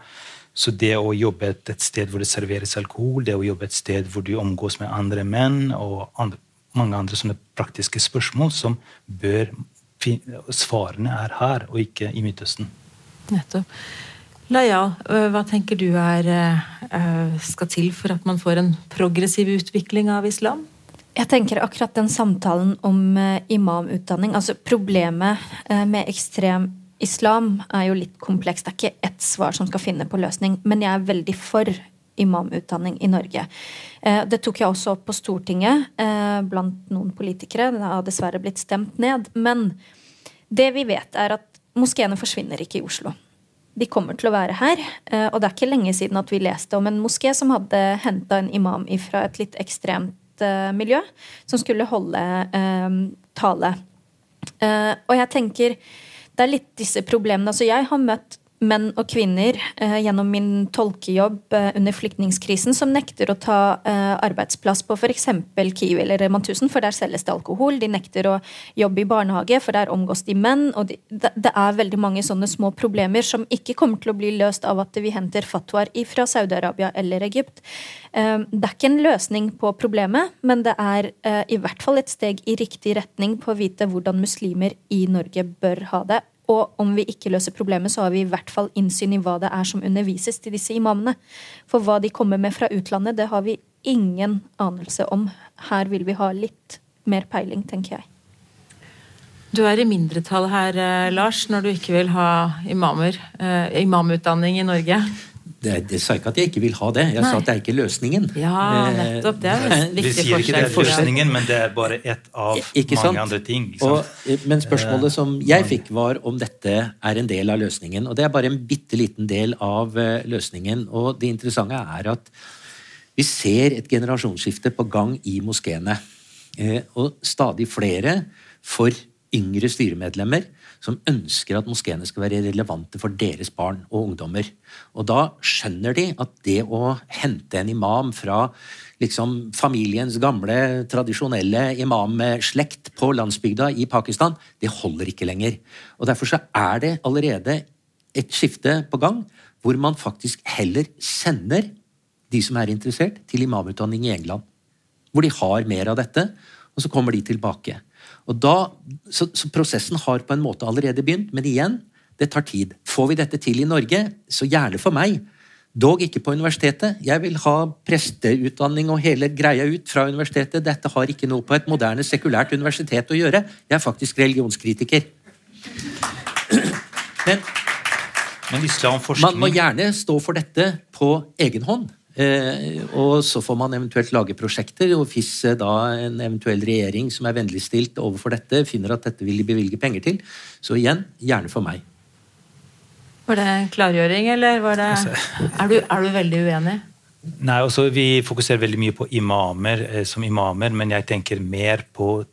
så det å jobbe et, et, sted hvor det serveres alkohol, det å jobbe et sted hvor du omgås med andre menn, og andre, mange andre sånne praktiske spørsmål som bør Svarene er her, og ikke i Midtøsten. Nettopp. Laia, hva tenker du er, skal til for at man får en progressiv utvikling av islam? Jeg tenker akkurat den samtalen om imamutdanning, altså problemet med ekstrem islam er jo litt komplekst. Det er ikke ett svar som skal finne på løsning. Men jeg er veldig for imamutdanning i Norge. Eh, det tok jeg også opp på Stortinget eh, blant noen politikere. Det har dessverre blitt stemt ned. Men det vi vet, er at moskeene forsvinner ikke i Oslo. De kommer til å være her. Eh, og det er ikke lenge siden at vi leste om en moské som hadde henta en imam fra et litt ekstremt miljø, som skulle holde tale. Og jeg tenker det er litt disse problemene. Altså, jeg har møtt menn og kvinner eh, gjennom min tolkejobb eh, under flyktningkrisen som nekter å ta eh, arbeidsplass på f.eks. Kiwi eller Rema 1000, for der selges det alkohol. De nekter å jobbe i barnehage, for der omgås de menn. og de, Det er veldig mange sånne små problemer som ikke kommer til å bli løst av at vi henter fatwaer fra Saudi-Arabia eller Egypt. Eh, det er ikke en løsning på problemet, men det er eh, i hvert fall et steg i riktig retning på å vite hvordan muslimer i Norge bør ha det og om vi ikke løser problemet, så har vi i hvert fall innsyn i hva det er som undervises til disse imamene. For hva de kommer med fra utlandet, det har vi ingen anelse om. Her vil vi ha litt mer peiling, tenker jeg. Du er i mindretall her, eh, Lars, når du ikke vil ha imamer, eh, imamutdanning i Norge det, det, sa ikke at jeg ikke vil ha det, jeg Nei. sa at det er ikke løsningen. Ja, nettopp, det er en viktig Vi sier ikke det er løsningen, men det er bare ett av ikke mange sant? andre ting. Og, men spørsmålet som jeg fikk, var om dette er en del av løsningen. Og det er bare en bitte liten del av eh, løsningen. Og det interessante er at vi ser et generasjonsskifte på gang i moskeene. Eh, og stadig flere for yngre styremedlemmer som ønsker at moskeene skal være relevante for deres barn og ungdommer. Og da skjønner de at det å hente en imam fra liksom familiens gamle, tradisjonelle imamslekt på landsbygda i Pakistan, det holder ikke lenger. Og Derfor så er det allerede et skifte på gang, hvor man faktisk heller sender de som er interessert, til imamutdanning i England. Hvor de har mer av dette, og så kommer de tilbake. Og da, så, så, prosessen har på en måte allerede begynt, men igjen, det tar tid. Får vi dette til i Norge, så gjerne for meg. Dog ikke på universitetet. Jeg vil ha presteutdanning og hele greia ut fra universitetet. Dette har ikke noe på et moderne, sekulært universitet å gjøre. Jeg er faktisk religionskritiker. Men, Men man må gjerne stå for dette på egen hånd. Eh, og så får man eventuelt lage prosjekter, og hvis eh, da en eventuell regjering som er vennligstilt overfor dette, finner at dette vil de bevilge penger til, så igjen, gjerne for meg. Var det en klargjøring, eller var det Er du, er du veldig uenig? Nei, altså Vi fokuserer veldig mye på imamer eh, som imamer, men jeg tenker mer på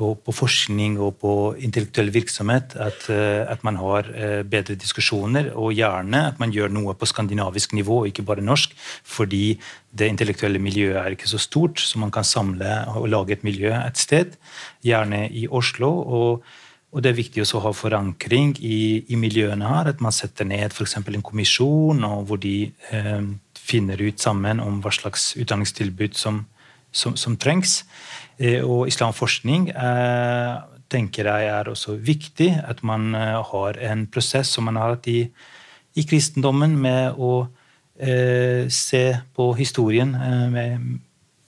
på, på, forskning og på intellektuell virksomhet. At, eh, at, man har eh, bedre diskusjoner, og gjerne at man gjør noe på skandinavisk nivå, og ikke bare norsk. Fordi det intellektuelle miljøet er ikke så stort, så man kan samle og lage et miljø et sted. Gjerne i Oslo. og og det er viktig å ha forankring i, i miljøene her. At man setter ned f.eks. en kommisjon, hvor de eh, finner ut sammen om hva slags utdanningstilbud som, som, som trengs. Eh, og islamforskning eh, tenker jeg er også viktig. At man eh, har en prosess som man har hatt i, i kristendommen, med å eh, se på historien. Med,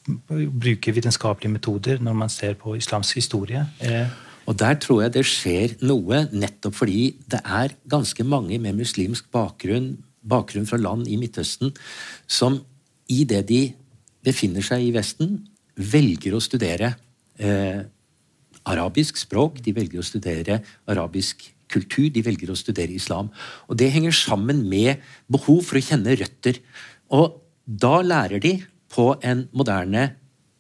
bruke vitenskapelige metoder når man ser på islams historie. Og Der tror jeg det skjer noe, nettopp fordi det er ganske mange med muslimsk bakgrunn, bakgrunn fra land i Midtøsten, som i det de befinner seg i Vesten, velger å studere eh, arabisk språk, de velger å studere arabisk kultur, de velger å studere islam. Og Det henger sammen med behov for å kjenne røtter. Og da lærer de på en moderne,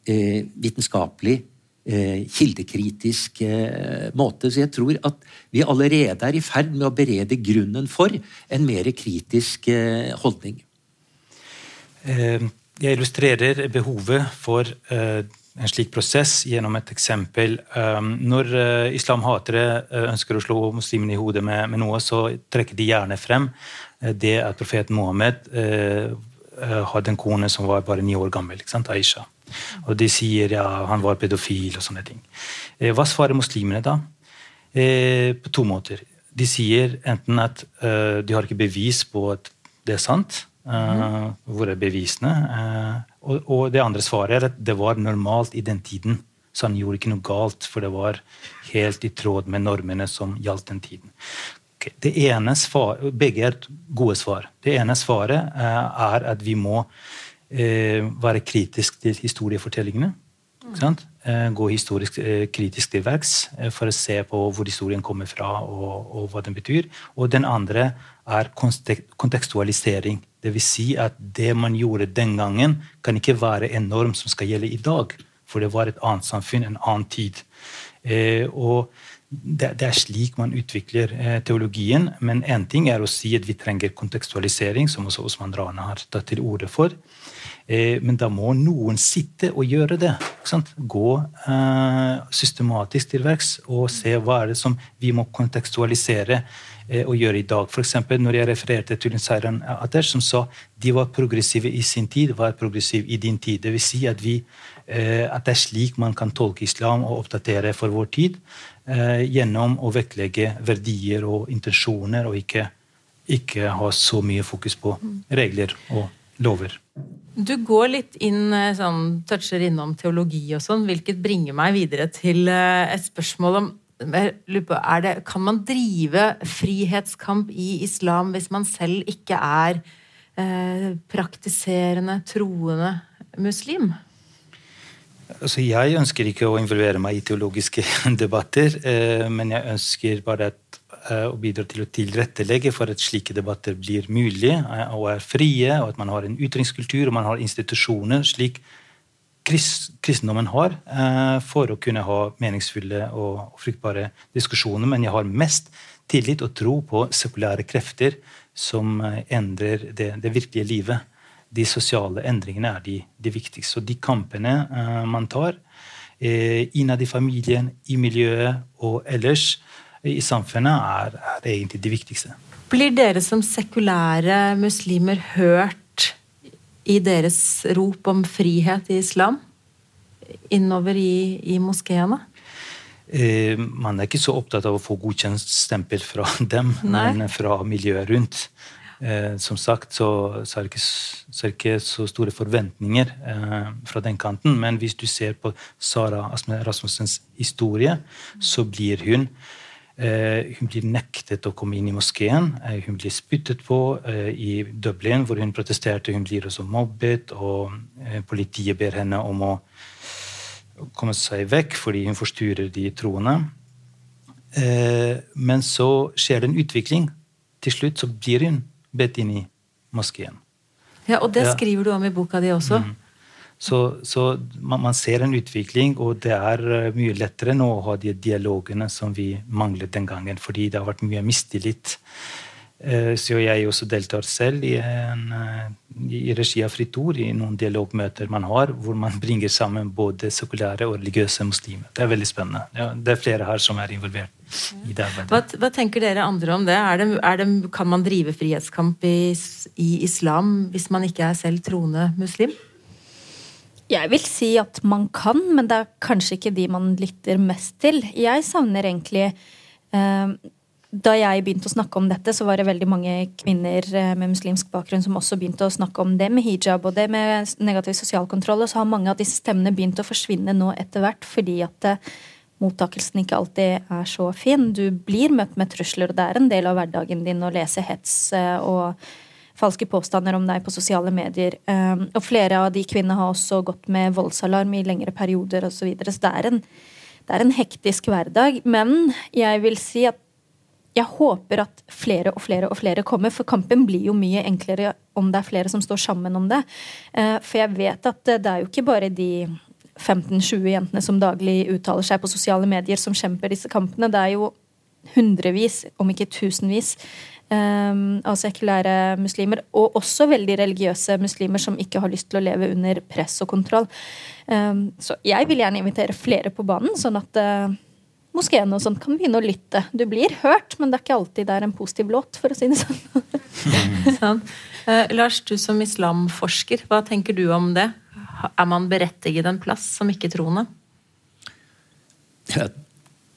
eh, vitenskapelig, eh, kildekritisk eh, måte. Så jeg tror at vi allerede er i ferd med å berede grunnen for en mer kritisk eh, holdning. Eh, jeg illustrerer behovet for uh, en slik prosess gjennom et eksempel. Um, når uh, islamhatere ønsker å slå muslimene i hodet med, noe, så trekker de gjerne frem det at profeten Mohammed hadde en kone som var bare ni år gammel, Aisha. Og de sier ja, han var pedofil og sånne ting. hva svarer muslimene da? på to måter. De sier enten at de har ikke bevis på at det er sant, Uh, hvor er bevisene? Uh, og, og, det andre svaret er at det var normalt i den tiden. Så han gjorde ikke noe galt, for det var helt i tråd med normene som gjaldt den tiden. Det ene svar, begge er gode svar. Det ene svaret uh, er at vi må være kritisk til historiefortellingene. Gå historisk kritisk til verks for å se på hvor historien kommer fra og, og hva den betyr. Og den andre er kontekstualisering. Dvs. Si at det man gjorde den gangen, kan ikke være en norm som skal gjelde i dag. For det var et annet samfunn, en annen tid. Eh, og det, det, er slik man utvikler eh, teologien. Men én ting er å si at vi trenger kontekstualisering, som også Osman Rana har tatt til orde for. Eh, men da må noen sitte og gjøre det. Gå eh, systematisk til verks og se hva er det som vi må kontekstualisere å gjøre i dag. F.eks. når jeg refererte til Seiran Atesh, som sa de var progressive i sin tid, var progressive i din tid. Det vil si at, eh, at det er slik man kan tolke islam og oppdatere for vår tid, eh, gjennom å vektlegge verdier og intensjoner, og ikke, ikke ha så mye fokus på regler og lover. Du går litt inn, sånn, toucher innom teologi og sånn, hvilket bringer meg videre til et spørsmål om det, kan man drive frihetskamp i islam hvis man selv ikke er eh, praktiserende, troende muslim? Altså, jeg ønsker ikke å involvere meg i teologiske debatter, eh, men jeg ønsker bare at, eh, å bidra til å tilrettelegge for at slike debatter blir mulige eh, og er frie, og at man har en ytringskultur og man har institusjoner slik kristendommen har eh, for å kunne ha meningsfulle og fruktbare diskusjoner. Men jeg har mest tillit og tro på sekulære krefter som eh, endrer det, det virkelige livet. De sosiale endringene er de, de viktigste. Og de kampene uh, man tar innad i familien, i miljøet og ellers i samfunnet, er, er egentlig de viktigste. Blir dere som sekulære muslimer hørt i deres rop om frihet i islam innover i, i moskeene? Eh, man er ikke så opptatt av å få godkjent stempel fra dem, Nei. men fra miljøet rundt. Eh, som sagt så, så, er ikke, så, er det ikke så store forventninger eh, fra den kanten. Men hvis du ser på Sara Rasmussens historie, så blir hun hun blir nektet å komme inn i moskeen. Eh, hun blir spyttet på eh, i Dublin, hvor hun protesterte. Hun blir også mobbet, og eh, politiet ber henne om å komme seg vekk fordi hun forstyrrer de troende. men så skjer det en utvikling. Til slutt så blir hun bedt inn i moskeen. Ja, Og det skriver du om i boka di også. Mm. Så, så man, man, ser en utvikling, og det er eh, mye lettere nå å ha de dialogene som vi manglet den gangen, fordi det har vært mye mistillit Eh, så jeg også deltar selv i, en, eh, i regi av Fritt Ord i noen dialogmøter man har, hvor man bringer sammen både sekulære og religiøse muslimer. Det er veldig spennende. det er flere her som er involvert i det arbeidet. Hva, hva tenker dere andre om det? Er det, er det kan man drive frihetskamp i, i islam hvis man ikke er selv troende muslim? Jeg vil si at man kan, men det er kanskje ikke de man lytter mest til. Jeg savner egentlig eh, da jeg begynte å snakke om dette, så var det veldig mange kvinner eh, med muslimsk bakgrunn som også begynte å snakke om det med hijab og det med negativ sosial kontroll. Og så har mange av disse stemmene begynt å forsvinne nå etter hvert fordi at eh, mottakelsen ikke alltid er så fin. Du blir møtt med trusler, og det er en del av hverdagen din å lese hets eh, og falske påstander om deg på sosiale medier. Og flere av de kvinnene har også gått med voldsalarm i lengre perioder osv. Så, videre. så det er, en, det er en hektisk hverdag. Men jeg vil si at jeg håper at flere og flere og flere kommer, for kampen blir jo mye enklere om det er flere som står sammen om det. Eh, for jeg vet at det er jo ikke bare de 15-20 jentene som daglig uttaler seg på sosiale medier, som kjemper disse kampene. Det er jo hundrevis, om ikke tusenvis, eh, av sekulære muslimer. Og også veldig religiøse muslimer som ikke har lyst til å leve under press og kontroll. Eh, så jeg vil gjerne invitere flere på banen, sånn at moskeene og sånn kan begynne å lytte. Du blir hørt, men det er ikke alltid det er en positiv låt, for å si det sånn. sånn. Eh, Lars, du som islamforsker, hva tenker du om det? Er man berettiget en plass som ikke-troende? Ja,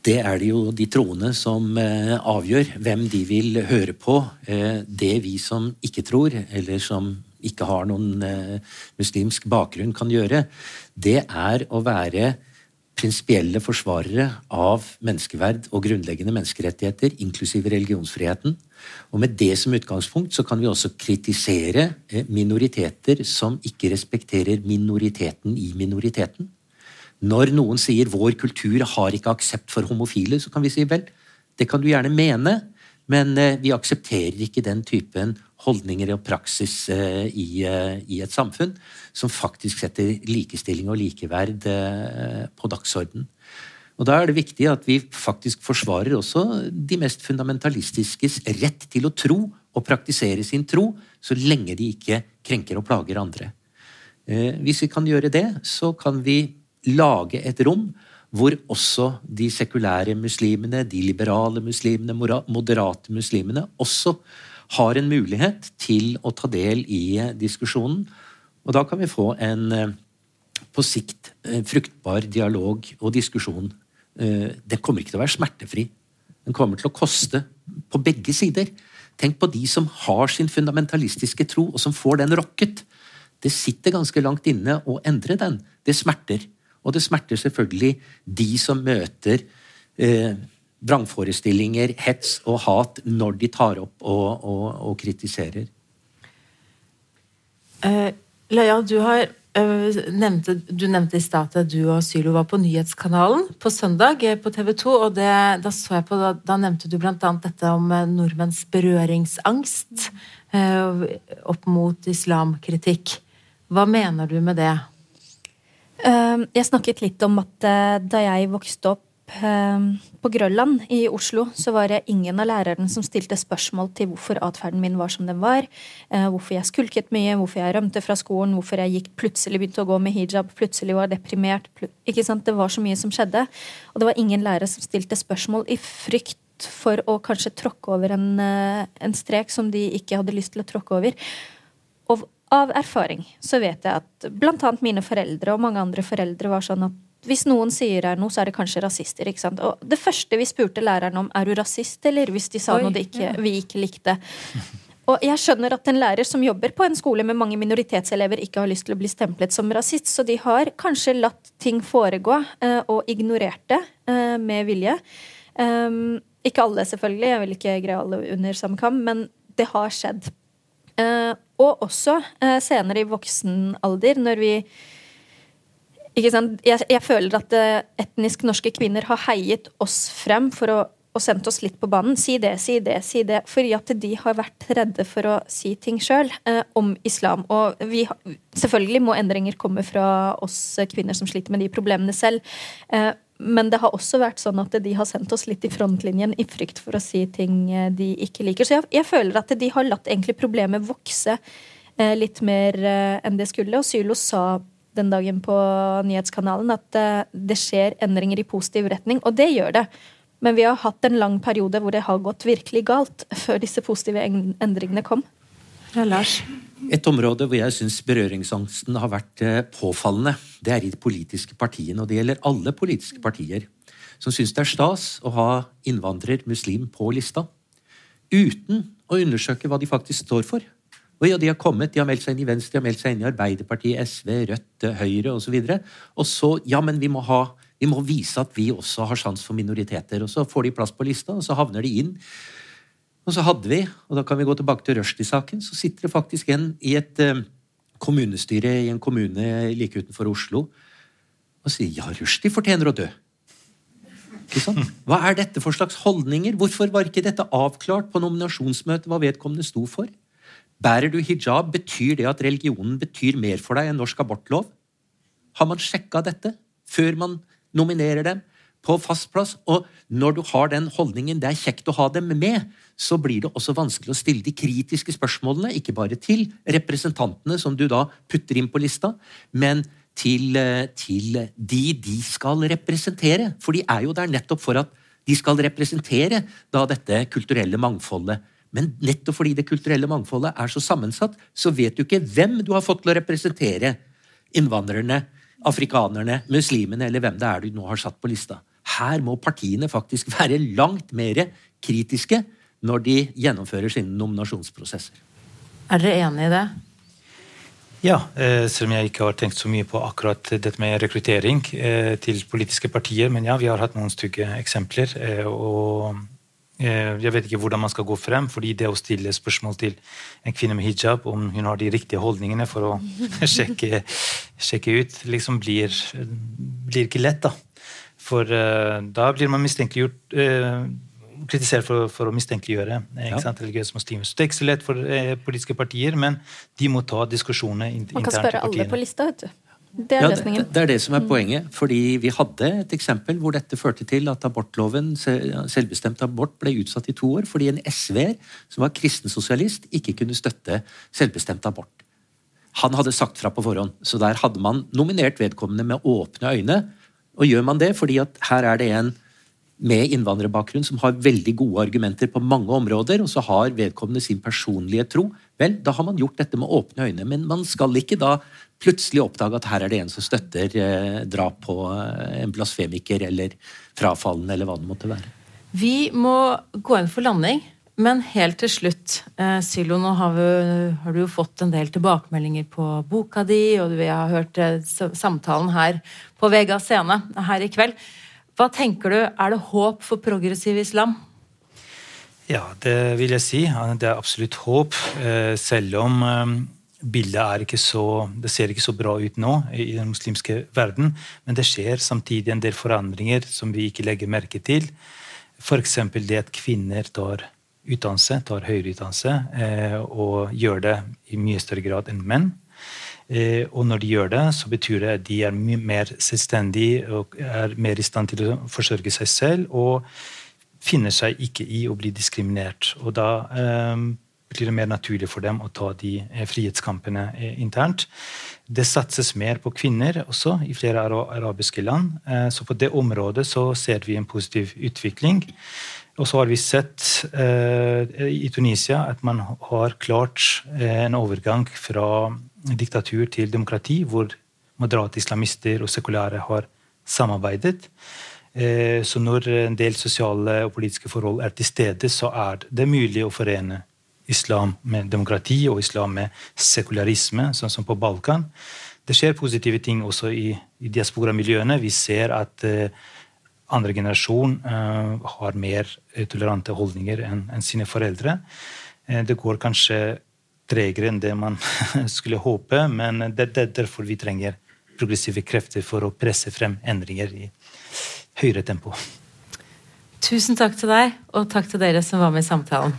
det er det jo de troende som eh, avgjør hvem de vil høre på. Eh, det vi som ikke tror, eller som ikke har noen eh, muslimsk bakgrunn, kan gjøre, det er å være prinsipielle forsvarere av menneskeverd og grunnleggende menneskerettigheter, inklusive religionsfriheten. Og med det som utgangspunkt så kan vi også kritisere minoriteter som ikke respekterer minoriteten i minoriteten. Når noen sier 'vår kultur har ikke aksept for homofile', så kan vi si vel, det kan du gjerne mene, men eh, vi aksepterer ikke den typen holdninger og praksis eh, eh, i, et samfunn som faktisk setter likestilling og likeverd på dagsorden. Og Da er det viktig at vi faktisk forsvarer også de mest fundamentalistiskes rett til å tro og praktisere sin tro, så lenge de ikke krenker og plager andre. Hvis vi kan gjøre det, så kan vi lage et rom hvor også de sekulære muslimene, de liberale muslimene, moderate muslimene også har en mulighet til å ta del i diskusjonen. Og da kan vi få en eh, på sikt eh, fruktbar dialog og diskusjon. Det kommer ikke til å være smertefri. Den kommer til å koste på begge sider. Tenk på de som har sin fundamentalistiske tro, og som får den rokket. Det sitter ganske langt inne å endre den. Det smerter. Og det smerter selvfølgelig de som møter eh, vrangforestillinger, hets og hat når de tar opp og, og, og kritiserer. Uh, Leia, du, har, uh, nevnte, du nevnte i stad at du og Sylo var på Nyhetskanalen på søndag eh, på TV 2. og det, da, på, da, da nevnte du bl.a. dette om nordmenns berøringsangst uh, opp mot islamkritikk. Hva mener du med det? Ehm, jeg snakket litt om at eh, da jeg vokste opp ehm, på Grønland i Oslo, så var det ingen av lærerne som stilte spørsmål til hvorfor atferden min var som den var. Eh, hvorfor jeg skulket mye, hvorfor jeg rømte fra skolen, hvorfor jeg gikk plutselig begynte å gå med hijab, plutselig var deprimert. ikke sant? Det var så mye som skjedde. Og det var ingen lærere som stilte spørsmål i frykt for å kanskje tråkke over en, eh, en strek som de ikke hadde lyst til å tråkke over. Og av erfaring så vet jeg at bl.a. mine foreldre og mange andre foreldre var sånn at hvis noen sier er noe, så er det kanskje rasister. ikke sant? Og det første vi spurte læreren om, er du rasist, eller hvis de sa Oi, noe ikke, ja. vi ikke likte. og jeg skjønner at en lærer som jobber på en skole med mange minoritetselever, ikke har lyst til å bli stemplet som rasist, så de har kanskje latt ting foregå eh, og ignorert det eh, med vilje. Um, ikke alle, selvfølgelig, jeg vil ikke greie alle under samme kam, men det har skjedd. Uh, og også senere i voksen alder, når vi ikke sant? Jeg, jeg føler at etnisk norske kvinner har heiet oss frem for å og sendt oss litt på banen. Si det, si det, si det. Fordi at de har vært redde for å si ting sjøl eh, om islam. Og vi, selvfølgelig må endringer komme fra oss kvinner som sliter med de problemene selv. Eh, men det har også vært sånn at de har sendt oss litt i frontlinjen i frykt for å si ting eh, de ikke liker. Så jeg, jeg føler at de har latt egentlig problemet vokse eh, litt mer eh, enn det skulle. Og Sylo sa den dagen på nyhetskanalen at eh, det skjer endringer i positiv retning, og det gjør det. Men vi har hatt en lang periode hvor det har gått virkelig galt, før disse positive endringene kom. Ja, Lars? Et område hvor jeg syns berøringsangsten har vært eh, påfallende, det er i de politiske partiene. Og det gjelder alle politiske partier som syns det er stas å ha innvandrer, muslim, på lista. Uten å undersøke hva de faktisk står for. Og ja, De har kommet, de har meldt seg inn i Venstre, de har meldt seg inn i Arbeiderpartiet, SV, Rødt, Høyre osv. Og, så og så Ja, men vi må ha vi må vise at vi også har sjans for minoriteter. Og så får de plass på lista, og så havner de inn. Og så hadde vi, og da kan vi gå tilbake til Rushdie-saken, så sitter det faktisk en i et uh, kommunestyre i en kommune like utenfor Oslo og sier ja, Rushdie fortjener å dø. Ikke? Hva er dette for slags holdninger? Hvorfor var ikke dette avklart på nominasjonsmøtet hva vedkommende sto for? Bærer du hijab, betyr det at religionen betyr mer for deg enn norsk abortlov? Har man sjekka dette før man nominerer dem på fast plass. Og når du har den holdningen det er kjekt å ha dem med, så blir det også vanskelig å stille de kritiske spørsmålene, ikke bare til representantene som du da putter inn på lista, men til, eh, til de de skal representere. For de er jo der nettopp for at de skal representere da dette kulturelle mangfoldet. Men nettopp fordi det kulturelle mangfoldet er så sammensatt, så vet du ikke hvem du har fått til å representere innvandrerne afrikanerne, muslimene eller hvem det er du nå har satt på lista. Her må partiene faktisk være langt mer kritiske når de gjennomfører sine nominasjonsprosesser. Er dere enig i det? Ja, eh, selv om jeg ikke har tenkt så mye på akkurat dette med rekruttering eh, til politiske partier. Men ja, vi har hatt noen stygge eksempler. Eh, og Eh, jeg vet ikke hvordan man skal gå frem, fordi det å stille spørsmål til en kvinne med hijab om hun har de riktige holdningene for å sjekke, sjekke ut, liksom blir, blir, ikke lett. da. For da blir man mistenkeliggjort kritisert for, for, å mistenkeliggjøre ja. religiøse muslimer. Så det er ikke så lett for eh, politiske partier, men de må ta diskusjonene internt i partiene. Man kan spørre alle på lista, vet du. Det er ja, løsningen. Det, det, er det som er mm. poenget. Fordi vi hadde et eksempel hvor dette førte til at abortloven, selvbestemt abort, ble utsatt i to år fordi en SV-er som var kristensosialist, ikke kunne støtte selvbestemt abort. Han hadde sagt fra på forhånd, så der hadde man nominert vedkommende med åpne øyne. Og gjør man det fordi at her er det en med innvandrerbakgrunn som har veldig gode argumenter på mange områder, og så har vedkommende sin personlige tro, vel, da har man gjort dette med åpne øyne. Men man skal ikke da plutselig oppdage at her er det en som støtter eh, drap på eh, en blasfemiker eller frafallen, eller hva det måtte være. Vi må gå inn for landing. Men helt til slutt, eh, Sylo, nå har, vi, har, du jo fått en del tilbakemeldinger på boka di, og vi har hørt eh, samtalen her på Vega scene her i kveld. Hva tenker du, er det håp for progressiv islam? Ja, det vil jeg si. Det er absolutt håp. Eh, selv om eh, bildet er ikke så, det ser ikke så bra ut nå i den muslimske verden. Men det skjer samtidig en del forandringer som vi ikke legger merke til. F.eks. det at kvinner tar utdannelse, tar høyere utdannelse, eh, og gjør det i mye større grad enn menn. Eh, og når de gjør det, så betyr det at de er mye mer selvstendige og er mer i stand til å forsørge seg selv og finner seg ikke i å bli diskriminert. Og da eh, blir det mer naturlig for dem å ta de eh, frihetskampene internt. Det satses mer på kvinner også i flere arabiske land. Så på det området så ser vi en positiv utvikling. Og så har vi sett i Tunisia at man har klart en overgang fra diktatur til demokrati, hvor moderate islamister og sekulære har samarbeidet. Eh, så når en del sosiale og politiske forhold er til stede, så er det mulig å forene islam med demokrati og islam med sekularisme, sånn som på Balkan. Det skjer positive ting også i, i diasporamiljøene. Vi ser at uh, andre generasjon uh, har mer tolerante holdninger enn en sine foreldre. Det går kanskje tregere enn det man skulle håpe, men det, er derfor vi trenger progressive krefter for å presse frem endringer i høyere tempo. Tusen takk til deg, og takk til dere som var med i samtalen.